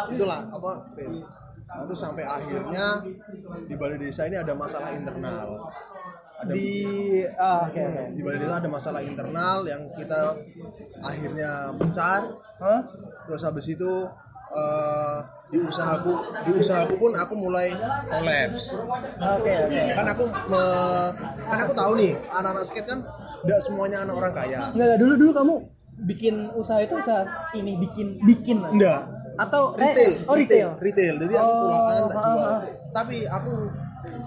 Speaker 2: Itulah apa Fame. nah, terus sampai akhirnya di balai desa ini ada masalah internal ada
Speaker 1: Di ah oke oke.
Speaker 2: di balai desa ada masalah internal yang kita akhirnya mencar
Speaker 1: Hah?
Speaker 2: terus habis itu eh, di usahaku di usahaku pun aku mulai collapse
Speaker 1: Oke oke.
Speaker 2: kan aku me- kan aku tahu nih anak-anak skate kan tidak semuanya anak orang kaya
Speaker 1: Enggak dulu dulu kamu bikin usaha itu usaha ini bikin bikin
Speaker 2: enggak
Speaker 1: Atau eh,
Speaker 2: retail
Speaker 1: oh retail.
Speaker 2: retail jadi aku
Speaker 1: Oh,
Speaker 2: pulaan tak jual
Speaker 1: ah.
Speaker 2: tapi aku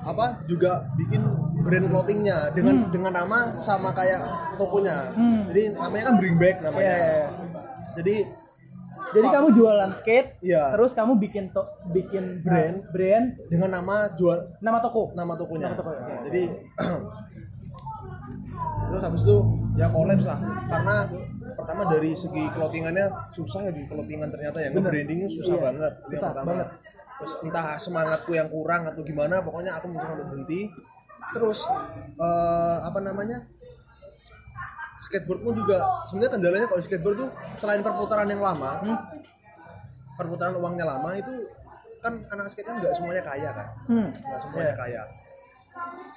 Speaker 2: apa juga bikin brand clothingnya dengan
Speaker 1: Hmm.
Speaker 2: dengan nama sama kayak tokonya
Speaker 1: Hmm.
Speaker 2: jadi namanya kan bring back namanya
Speaker 1: Iya, iya, iya.
Speaker 2: jadi
Speaker 1: Jadi kamu jualan skate,
Speaker 2: Iya.
Speaker 1: terus kamu bikin to bikin
Speaker 2: Brand.
Speaker 1: uh, brand
Speaker 2: dengan nama jual
Speaker 1: nama toko.
Speaker 2: nama tokonya.
Speaker 1: Nama toko,
Speaker 2: Nah,
Speaker 1: oke.
Speaker 2: jadi terus habis itu ya kolaps lah karena pertama dari segi clothingannya susah ya di clothingan ternyata ya nge-brandingnya susah
Speaker 1: Iya,
Speaker 2: banget itu yang
Speaker 1: susah
Speaker 2: pertama
Speaker 1: banget.
Speaker 2: terus entah semangatku yang kurang atau gimana pokoknya aku mencoba untuk berhenti terus eh, apa namanya skateboard pun juga sebenarnya kendalanya kalau skateboard tuh selain perputaran yang lama
Speaker 1: Hmm.
Speaker 2: perputaran uangnya lama itu kan anak skate kan nggak semuanya kaya kan
Speaker 1: Hmm.
Speaker 2: nggak semuanya
Speaker 1: Iya.
Speaker 2: kaya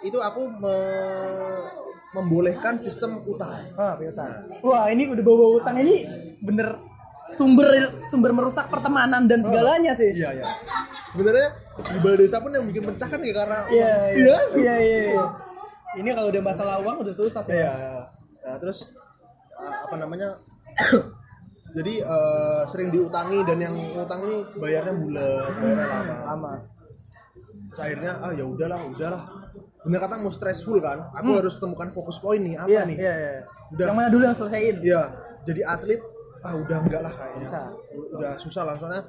Speaker 2: itu aku me- membolehkan sistem utang
Speaker 1: Ah, piutang. Wah, ini udah bawa utang ini bener sumber sumber merusak pertemanan dan segalanya sih.
Speaker 2: iya ya sebenarnya di balai desa pun yang bikin pecah kan ya karena
Speaker 1: Iya,
Speaker 2: uang.
Speaker 1: iya. Iya, iya. iya. Ini kalau udah masalah uang udah susah sih,
Speaker 2: Iya. Nah, terus uh, apa namanya jadi uh, sering diutangi dan yang utang ini bayarnya bulat bayarnya lama
Speaker 1: Lama.
Speaker 2: Akhirnya ah ya udahlah udahlah bener kata mau stressful kan aku harus temukan fokus poin nih apa
Speaker 1: Hmm. Iya,
Speaker 2: nih
Speaker 1: iya, iya.
Speaker 2: Udah.
Speaker 1: Yang mana dulu yang selesaiin?
Speaker 2: Iya, jadi atlet ah udah enggak lah kayaknya.
Speaker 1: Bisa.
Speaker 2: Udah susah lah soalnya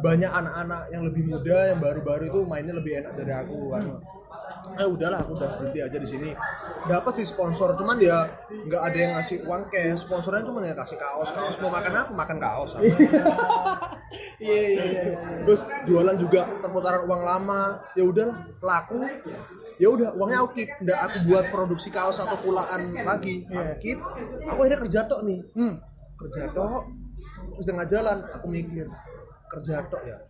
Speaker 2: banyak anak-anak yang lebih muda yang baru-baru itu mainnya lebih enak dari aku kan. eh udahlah aku udah berhenti aja di sini dapat sih sponsor cuman ya nggak ada yang ngasih uang cash sponsornya cuma ya kasih kaos kaos mau makan apa makan kaos.
Speaker 1: Iya iya iya. iya.
Speaker 2: terus jualan juga perputaran uang lama ya udahlah laku ya udah uangnya aku keep nggak aku buat produksi kaos atau pulaan lagi aku keep aku akhirnya kerja tok nih
Speaker 1: Hmm.
Speaker 2: kerja tok terus tengah jalan aku mikir kerja tok ya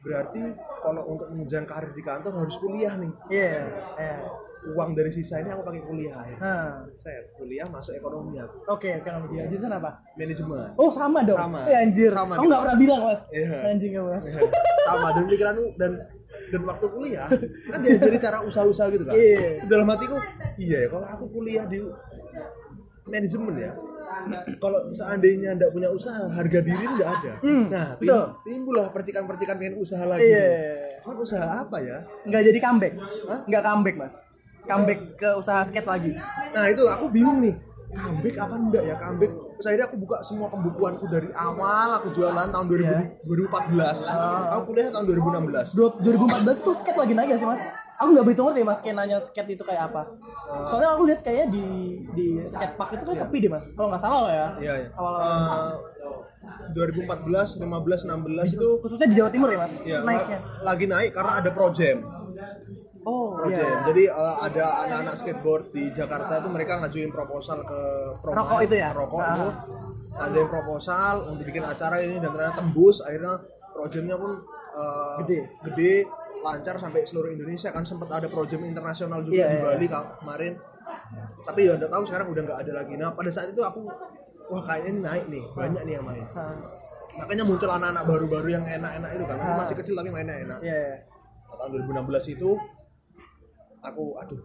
Speaker 2: berarti kalau untuk menunjang karir di kantor harus kuliah nih
Speaker 1: Iya. Iya.
Speaker 2: uang dari sisa ini aku pakai kuliah ya.
Speaker 1: Nah.
Speaker 2: saya kuliah masuk ekonomi aku
Speaker 1: Oke, ekonomi dia. Jurusan apa?
Speaker 2: manajemen
Speaker 1: Oh, sama dong.
Speaker 2: Sama.
Speaker 1: Eh, anjir.
Speaker 2: Sama kita.
Speaker 1: nggak pernah bilang, Mas.
Speaker 2: Iya.
Speaker 1: Anjing ya, Mas.
Speaker 2: sama dan pikiranku dan dan waktu kuliah kan diajari cara usaha-usaha gitu kan
Speaker 1: Iya.
Speaker 2: dalam hatiku iya ya kalau aku kuliah di manajemen ya kalau seandainya nggak punya usaha harga diri itu nggak ada
Speaker 1: Hmm,
Speaker 2: nah tim- timbullah percikan-percikan pengen usaha lagi
Speaker 1: Iya.
Speaker 2: kan usaha apa ya
Speaker 1: Nggak jadi comeback.
Speaker 2: Hah?
Speaker 1: Nggak comeback, Mas. Comeback ke usaha skate lagi.
Speaker 2: nah itu aku bingung nih comeback apa enggak ya comeback terus akhirnya aku buka semua pembukuanku dari awal aku jualan tahun 2000,
Speaker 1: Iya.
Speaker 2: 2014 aku kuliah tahun 2016
Speaker 1: Dua- 2014 tuh skate lagi naik gak sih mas? Aku nggak begitu ngerti mas skenanya skate itu kayak apa. Soalnya aku lihat kayaknya di di skate park itu kan sepi deh mas. Kalau nggak salah ya.
Speaker 2: Iya, iya.
Speaker 1: Awal
Speaker 2: Eh, 2014, 15, 16 itu
Speaker 1: khususnya di Jawa Timur ya mas.
Speaker 2: ya,
Speaker 1: Naiknya.
Speaker 2: la- lagi naik karena ada Projem.
Speaker 1: Oh
Speaker 2: Projem.
Speaker 1: iya.
Speaker 2: Jadi eh, ada anak-anak skateboard di Jakarta itu mereka ngajuin proposal ke Promar,
Speaker 1: Rokok itu ya?
Speaker 2: Rokok
Speaker 1: Ah.
Speaker 2: itu ngajuin proposal untuk bikin acara ini dan ternyata tembus akhirnya Projemnya pun eh,
Speaker 1: Gede.
Speaker 2: gede, lancar sampai seluruh Indonesia kan sempat ada Projem internasional juga
Speaker 1: Iya,
Speaker 2: di
Speaker 1: iya.
Speaker 2: Bali ka- kemarin. Tapi ya udah tahu sekarang udah nggak ada lagi. Nah pada saat itu aku wah kayaknya ini naik nih banyak nih yang main.
Speaker 1: Ah,
Speaker 2: makanya muncul anak-anak baru-baru yang enak-enak itu kan Aku
Speaker 1: Ah.
Speaker 2: masih kecil tapi mainnya enak
Speaker 1: Iya. iya.
Speaker 2: tahun 2016 itu aku aduh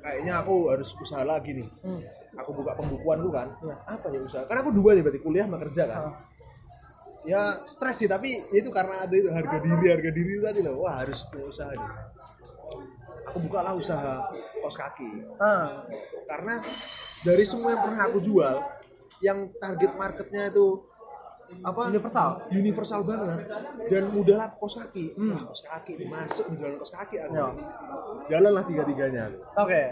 Speaker 2: kayaknya aku harus usaha lagi nih
Speaker 1: Hmm.
Speaker 2: aku buka pembukuan tuh kan
Speaker 1: Iya.
Speaker 2: apa ya usaha karena aku dua nih berarti kuliah sama kerja kan
Speaker 1: Ah.
Speaker 2: ya stres sih tapi itu karena ada itu harga diri harga diri tadi loh wah harus punya usaha nih aku bukalah usaha kos kaki
Speaker 1: Ah.
Speaker 2: karena dari semua yang pernah aku jual yang target marketnya itu apa
Speaker 1: Universal.
Speaker 2: universal banget dan mudah lah kos kaki wah kos kaki masuk di jualan kos kaki aku
Speaker 1: Ya.
Speaker 2: jalan lah tiga tiganya
Speaker 1: Oke.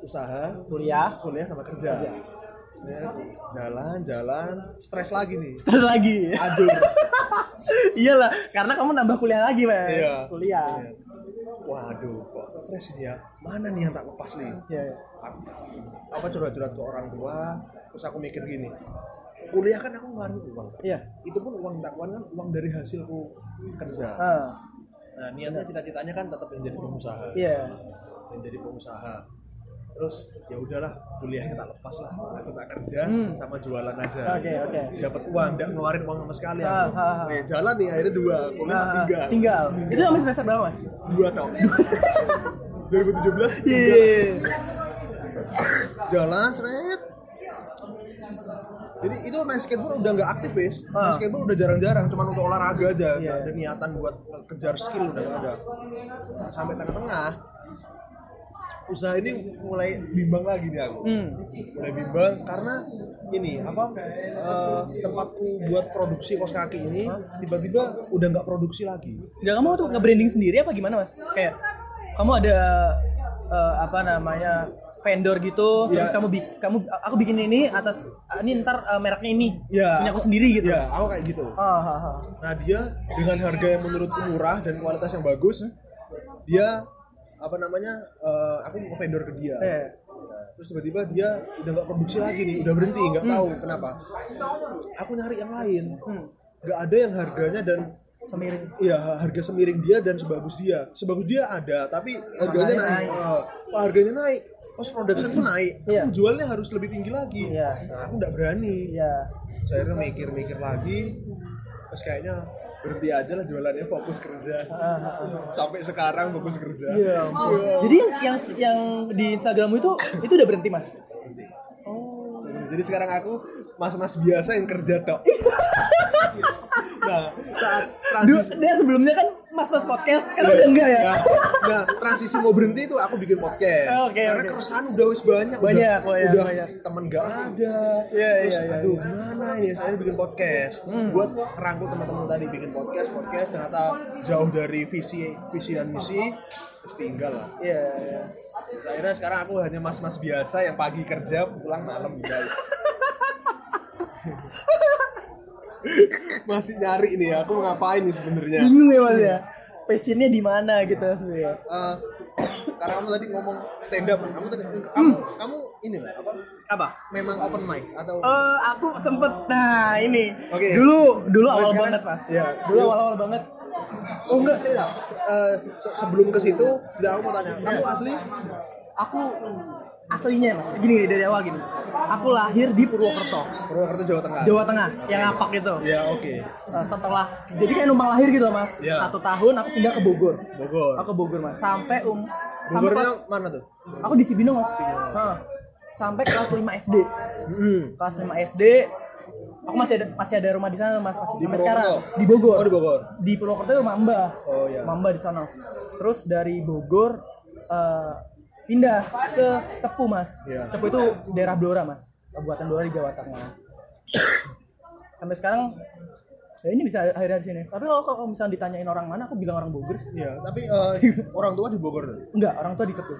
Speaker 2: usaha
Speaker 1: Kuliah.
Speaker 2: kuliah sama kerja
Speaker 1: Kerja.
Speaker 2: Ya, jalan jalan stres lagi nih
Speaker 1: Terus lagi.
Speaker 2: ajur
Speaker 1: Iyalah, karena kamu nambah kuliah lagi mas.
Speaker 2: iya
Speaker 1: Kuliah.
Speaker 2: Iya. waduh kok stres ini ya mana nih yang tak lepas nih
Speaker 1: Iya. iya.
Speaker 2: Apa curhat-curhat ke orang tua terus aku mikir gini kuliah kan aku ngeluarin uang
Speaker 1: Iya.
Speaker 2: itu pun uang uang kan uang dari hasilku kerja
Speaker 1: Ah.
Speaker 2: nah niatnya cita-citanya kan tetap menjadi pengusaha
Speaker 1: Iya.
Speaker 2: menjadi pengusaha terus ya udahlah kuliahnya tak lepas lah aku tak kerja
Speaker 1: Hmm.
Speaker 2: sama jualan aja
Speaker 1: Oke, oke.
Speaker 2: dapat uang tidak ngeluarin uang sama sekali aku
Speaker 1: Ah, ah, ah.
Speaker 2: Eh, jalan nih akhirnya dua kuliah
Speaker 1: Nah,
Speaker 2: tiga
Speaker 1: tinggal. Itu sampai semester berapa mas?
Speaker 2: dua dong 2017 tiga
Speaker 1: Iya.
Speaker 2: jalan seret jadi itu main skateboard udah nggak aktif wis main
Speaker 1: Ah.
Speaker 2: skateboard udah jarang-jarang cuman untuk olahraga aja nggak
Speaker 1: Iya.
Speaker 2: ada niatan buat kejar skill udah nggak ada Nah, sampai tengah-tengah usaha ini mulai bimbang lagi nih aku
Speaker 1: Hmm.
Speaker 2: mulai bimbang karena ini apa eh, tempatku buat produksi kos kaki ini tiba-tiba udah nggak produksi lagi
Speaker 1: Enggak kamu tuh nge-branding sendiri apa gimana mas? Kayak kamu ada eh, apa namanya vendor gitu,
Speaker 2: Iya.
Speaker 1: terus kamu kamu aku bikin ini atas ah, ini ntar eh, mereknya ini
Speaker 2: ya
Speaker 1: punya aku sendiri gitu.
Speaker 2: ya aku kayak gitu
Speaker 1: Ah, ah, ah.
Speaker 2: Nah dia dengan harga yang menurutku murah dan kualitas yang bagus, dia apa namanya? eh, aku mau vendor ke dia.
Speaker 1: Eh.
Speaker 2: Terus tiba-tiba dia udah nggak produksi lagi nih, udah berhenti, nggak tahu kenapa. Aku nyari yang lain,
Speaker 1: Hmm.
Speaker 2: nggak ada yang harganya dan
Speaker 1: Semiring.
Speaker 2: Iya harga semiring dia dan sebagus dia. Sebagus dia ada, tapi harganya naik.
Speaker 1: naik.
Speaker 2: Wah, harganya naik. Cost production pun naik.
Speaker 1: Iya.
Speaker 2: Aku jualnya harus lebih tinggi lagi.
Speaker 1: Iya.
Speaker 2: Nah, aku nggak berani
Speaker 1: Iya.
Speaker 2: saya akhirnya mikir-mikir lagi terus kayaknya berhenti aja lah jualannya fokus kerja sampai sekarang fokus kerja
Speaker 1: Iya. ampun. Jadi yang, yang yang di Instagrammu itu itu udah berhenti mas? Oh.
Speaker 2: jadi sekarang aku mas-mas biasa yang kerja tok nah saat transisi
Speaker 1: dia sebelumnya kan mas-mas podcast sekarang udah enggak ya?
Speaker 2: Nah, nah, transisi mau berhenti itu aku bikin podcast.
Speaker 1: Oke,
Speaker 2: Karena
Speaker 1: oke.
Speaker 2: keresahan udah wis banyak.
Speaker 1: Banyak,
Speaker 2: udah,
Speaker 1: banyak,
Speaker 2: udah
Speaker 1: banyak.
Speaker 2: teman gak ada.
Speaker 1: Iya,
Speaker 2: Terus,
Speaker 1: iya, iya,
Speaker 2: aduh,
Speaker 1: iya. Hmm.
Speaker 2: gimana ini? Saya bikin podcast. Buat ngerangkul teman-teman tadi bikin podcast, podcast ternyata jauh dari visi visi dan misi. Terus tinggal lah.
Speaker 1: Iya, iya.
Speaker 2: Terus akhirnya sekarang aku hanya mas-mas biasa yang pagi kerja, pulang malam guys. Masih nyari nih, aku mau ngapain nih sebenarnya?
Speaker 1: Bingung ya mas ya? Passionnya di mana gitu sebenarnya?
Speaker 2: Eh, karena kamu tadi ngomong stand up, kamu tadi kamu kamu ini lah apa?
Speaker 1: Apa?
Speaker 2: Memang open mic atau
Speaker 1: Eh, aku sempet, nah ini
Speaker 2: Oke.
Speaker 1: Dulu, dulu awal
Speaker 2: sekarang-
Speaker 1: banget mas
Speaker 2: Iya.
Speaker 1: Dulu awal-awal banget
Speaker 2: Oh enggak sih ya. Eh, se- sebelum ke situ, udah aku mau tanya, kamu asli
Speaker 1: Aku aslinya mas, gini dari awal gini Aku lahir di Purwokerto,
Speaker 2: Purwokerto Jawa Tengah.
Speaker 1: Jawa Tengah, yang ngapak gitu
Speaker 2: Ya oke.
Speaker 1: Eh, Setelah, jadi kayak numpang lahir gitu loh mas
Speaker 2: Iya.
Speaker 1: Satu tahun aku pindah ke Bogor
Speaker 2: Bogor.
Speaker 1: Aku ke Bogor mas, sampai um sampai
Speaker 2: Bogornya
Speaker 1: kelas,
Speaker 2: mana tuh?
Speaker 1: aku di Cibinong mas Heeh. Sampai kelas 5 SD
Speaker 2: Hmm.
Speaker 1: Kelas 5 SD Aku masih ada masih ada rumah di sana mas masih
Speaker 2: Di
Speaker 1: sampai sekarang di Bogor.
Speaker 2: Oh di Bogor.
Speaker 1: di Purwokerto itu rumah Mbah.
Speaker 2: Oh, iya.
Speaker 1: Mbah di sana. Terus dari Bogor eh, pindah ke Cepu, Mas.
Speaker 2: Iya.
Speaker 1: Cepu itu daerah Blora, Mas. Kabupaten Blora di Jawa Tengah. Sampai sekarang ya ini bisa akhirnya di sini. Tapi kalau kalau misalnya ditanyain orang mana, aku bilang orang Bogor. sih.
Speaker 2: Iya, tapi eh, orang tua di Bogor.
Speaker 1: Enggak, orang tua di Cepu.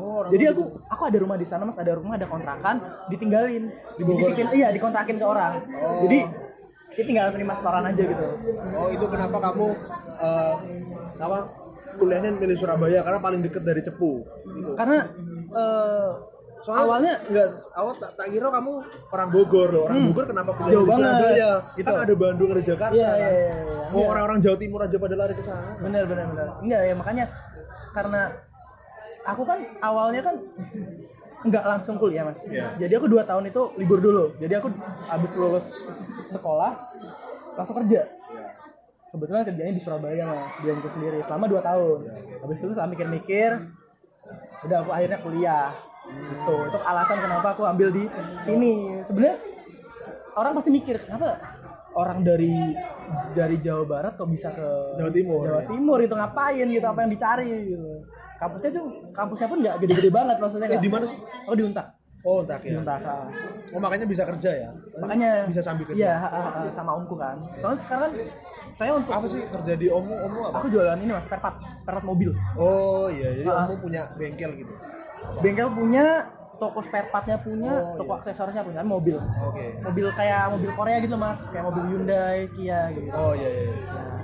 Speaker 2: Oh, orang
Speaker 1: Jadi aku aku ada rumah di sana, Mas, ada rumah, ada kontrakan, ditinggalin.
Speaker 2: Di Bogor?
Speaker 1: Iya, dikontrakin ke orang.
Speaker 2: Oh.
Speaker 1: Jadi kita tinggal terima setoran aja gitu.
Speaker 2: Oh itu kenapa kamu eh, apa kuliahnya milih Surabaya karena paling deket dari Cepu gitu.
Speaker 1: Karena eh,
Speaker 2: Soalnya
Speaker 1: awalnya
Speaker 2: enggak awal tak, tak kira kamu orang Bogor loh. Orang Bogor kenapa kuliah
Speaker 1: Jauh
Speaker 2: di
Speaker 1: banget.
Speaker 2: Surabaya?
Speaker 1: Gitu.
Speaker 2: Kan ada Bandung ada Jakarta
Speaker 1: Iya,
Speaker 2: kan.
Speaker 1: iya, iya, iya.
Speaker 2: Oh
Speaker 1: Iya.
Speaker 2: orang-orang Jawa Timur aja pada lari ke sana.
Speaker 1: bener bener bener enggak ya makanya karena aku kan awalnya kan nggak langsung kuliah mas
Speaker 2: Iya.
Speaker 1: jadi aku dua tahun itu libur dulu jadi aku habis lulus sekolah langsung kerja. Kebetulan kerjanya di Surabaya mas di aku sendiri selama dua tahun habis itu setelah mikir-mikir udah aku akhirnya kuliah gitu itu alasan kenapa aku ambil di sini sebenarnya orang pasti mikir kenapa orang dari dari Jawa Barat kok bisa ke
Speaker 2: Jawa Timur.
Speaker 1: Jawa Timur itu ngapain gitu apa yang dicari gitu kampusnya tuh kampusnya pun nggak gede-gede banget maksudnya
Speaker 2: Eh, di mana sih?
Speaker 1: oh di Untak
Speaker 2: Oh tak
Speaker 1: di
Speaker 2: ya.
Speaker 1: Untak.
Speaker 2: Oh makanya bisa kerja ya.
Speaker 1: makanya
Speaker 2: bisa sambil kerja.
Speaker 1: iya sama omku kan soalnya sekarang saya untuk
Speaker 2: Apa sih kerja di Omu Omu apa?
Speaker 1: aku jualan ini mas spare part spare part mobil
Speaker 2: Oh iya, jadi
Speaker 1: Ah.
Speaker 2: Omu punya bengkel gitu.
Speaker 1: bengkel punya toko spare partnya punya
Speaker 2: Oh,
Speaker 1: toko
Speaker 2: iya.
Speaker 1: aksesorisnya punya mobil
Speaker 2: Oke.
Speaker 1: mobil kayak mobil Korea gitu loh, mas kayak mobil Hyundai Kia gitu
Speaker 2: Oh iya iya. iya.
Speaker 1: Nah,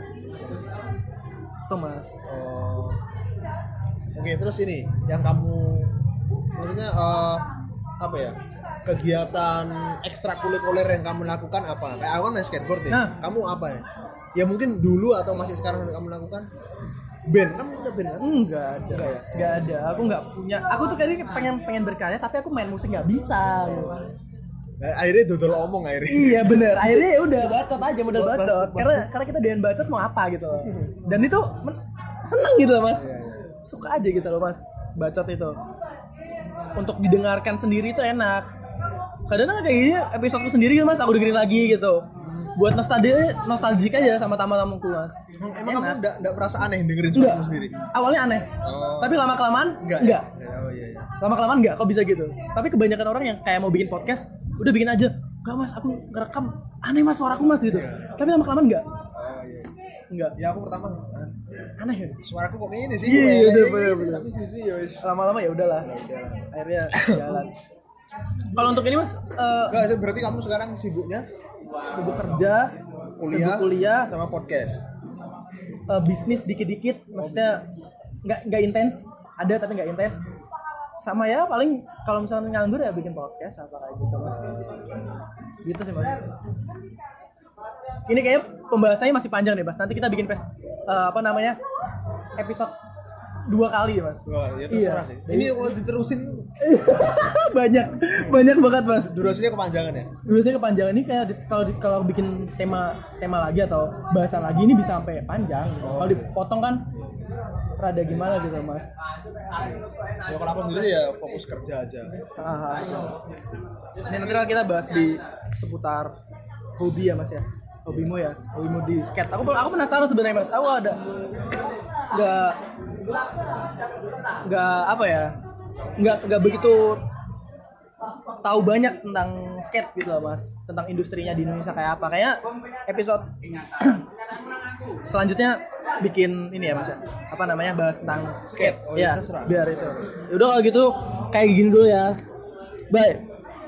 Speaker 1: tuh mas
Speaker 2: Oh. Oke, terus ini yang kamu maksudnya eh, apa ya? Kegiatan ekstrakurikuler yang kamu lakukan apa? Kayak aku kan skateboard nih.
Speaker 1: Nah.
Speaker 2: Kamu apa ya? Ya mungkin dulu atau masih sekarang yang kamu lakukan band kan udah band kan?
Speaker 1: enggak ada
Speaker 2: Enggak ya?
Speaker 1: enggak ada aku nggak punya aku tuh kayaknya pengen pengen berkarya tapi aku main musik nggak bisa gitu.
Speaker 2: Eh, akhirnya dodol omong akhirnya.
Speaker 1: iya bener akhirnya ya udah bacot aja modal
Speaker 2: Ba- ba-
Speaker 1: bacot
Speaker 2: ba-
Speaker 1: karena karena kita doyan bacot mau apa gitu loh. dan itu seneng gitu loh mas
Speaker 2: Iya, iya.
Speaker 1: suka aja gitu loh mas bacot itu untuk didengarkan sendiri itu enak kadang kan kayak gini episodeku sendiri gitu mas aku dengerin lagi gitu buat nostalgia nostalgic aja sama tamu-tamuku mas
Speaker 2: Emang kamu enggak enggak merasa aneh dengerin
Speaker 1: enggak
Speaker 2: suaramu sendiri?
Speaker 1: awalnya aneh
Speaker 2: Oh.
Speaker 1: tapi lama kelamaan
Speaker 2: Enggak.
Speaker 1: enggak
Speaker 2: ya? Oh iya iya.
Speaker 1: lama kelamaan enggak kok bisa gitu tapi kebanyakan orang yang kayak mau bikin podcast udah bikin aja enggak mas aku ngerekam aneh mas suaraku mas gitu
Speaker 2: Iya.
Speaker 1: tapi lama kelamaan enggak
Speaker 2: Oh iya.
Speaker 1: enggak
Speaker 2: Ya aku pertama ah,
Speaker 1: aneh ya
Speaker 2: suaraku kok ini sih.
Speaker 1: Iya, iya, bener, bener.
Speaker 2: Tapi sih sih ya wis.
Speaker 1: lama-lama ya udahlah akhirnya jalan kalau untuk ini mas eh
Speaker 2: Enggak, itu berarti kamu sekarang sibuknya
Speaker 1: sibuk kerja
Speaker 2: kuliah,
Speaker 1: sibuk kuliah.
Speaker 2: sama podcast.
Speaker 1: eh, bisnis dikit-dikit maksudnya nggak nggak intens. Ada tapi nggak intens. Sama ya paling kalau misalnya nganggur ya bikin podcast apa kayak gitu mas. Gitu sih mas. Ini kayak pembahasannya masih panjang nih mas. Nanti kita bikin pes eh, apa namanya episode dua kali mas
Speaker 2: Wah, ya
Speaker 1: Iya.
Speaker 2: terserah sih. Ini kalau diterusin
Speaker 1: banyak banyak banget mas
Speaker 2: durasinya kepanjangan ya.
Speaker 1: Biasanya kepanjangan ini kayak kalau kalau bikin tema tema lagi atau bahasan lagi ini bisa sampai panjang.
Speaker 2: Oh,
Speaker 1: kalau
Speaker 2: iya.
Speaker 1: dipotong kan rada gimana gitu mas.
Speaker 2: Ya kalau aku sendiri ya fokus kerja aja.
Speaker 1: Ini nanti kan kita bahas di seputar hobi ya mas ya. hobimu ya hobimu di skate aku aku penasaran sebenarnya mas aku ada nggak nggak apa ya nggak nggak begitu tahu banyak tentang skate gitu loh mas. Tentang industrinya di Indonesia kayak apa. Kayak episode selanjutnya bikin ini ya mas ya? Apa namanya bahas tentang skate.
Speaker 2: Oh,
Speaker 1: ya biar itu. Udah kalau gitu kayak gini dulu ya. Bye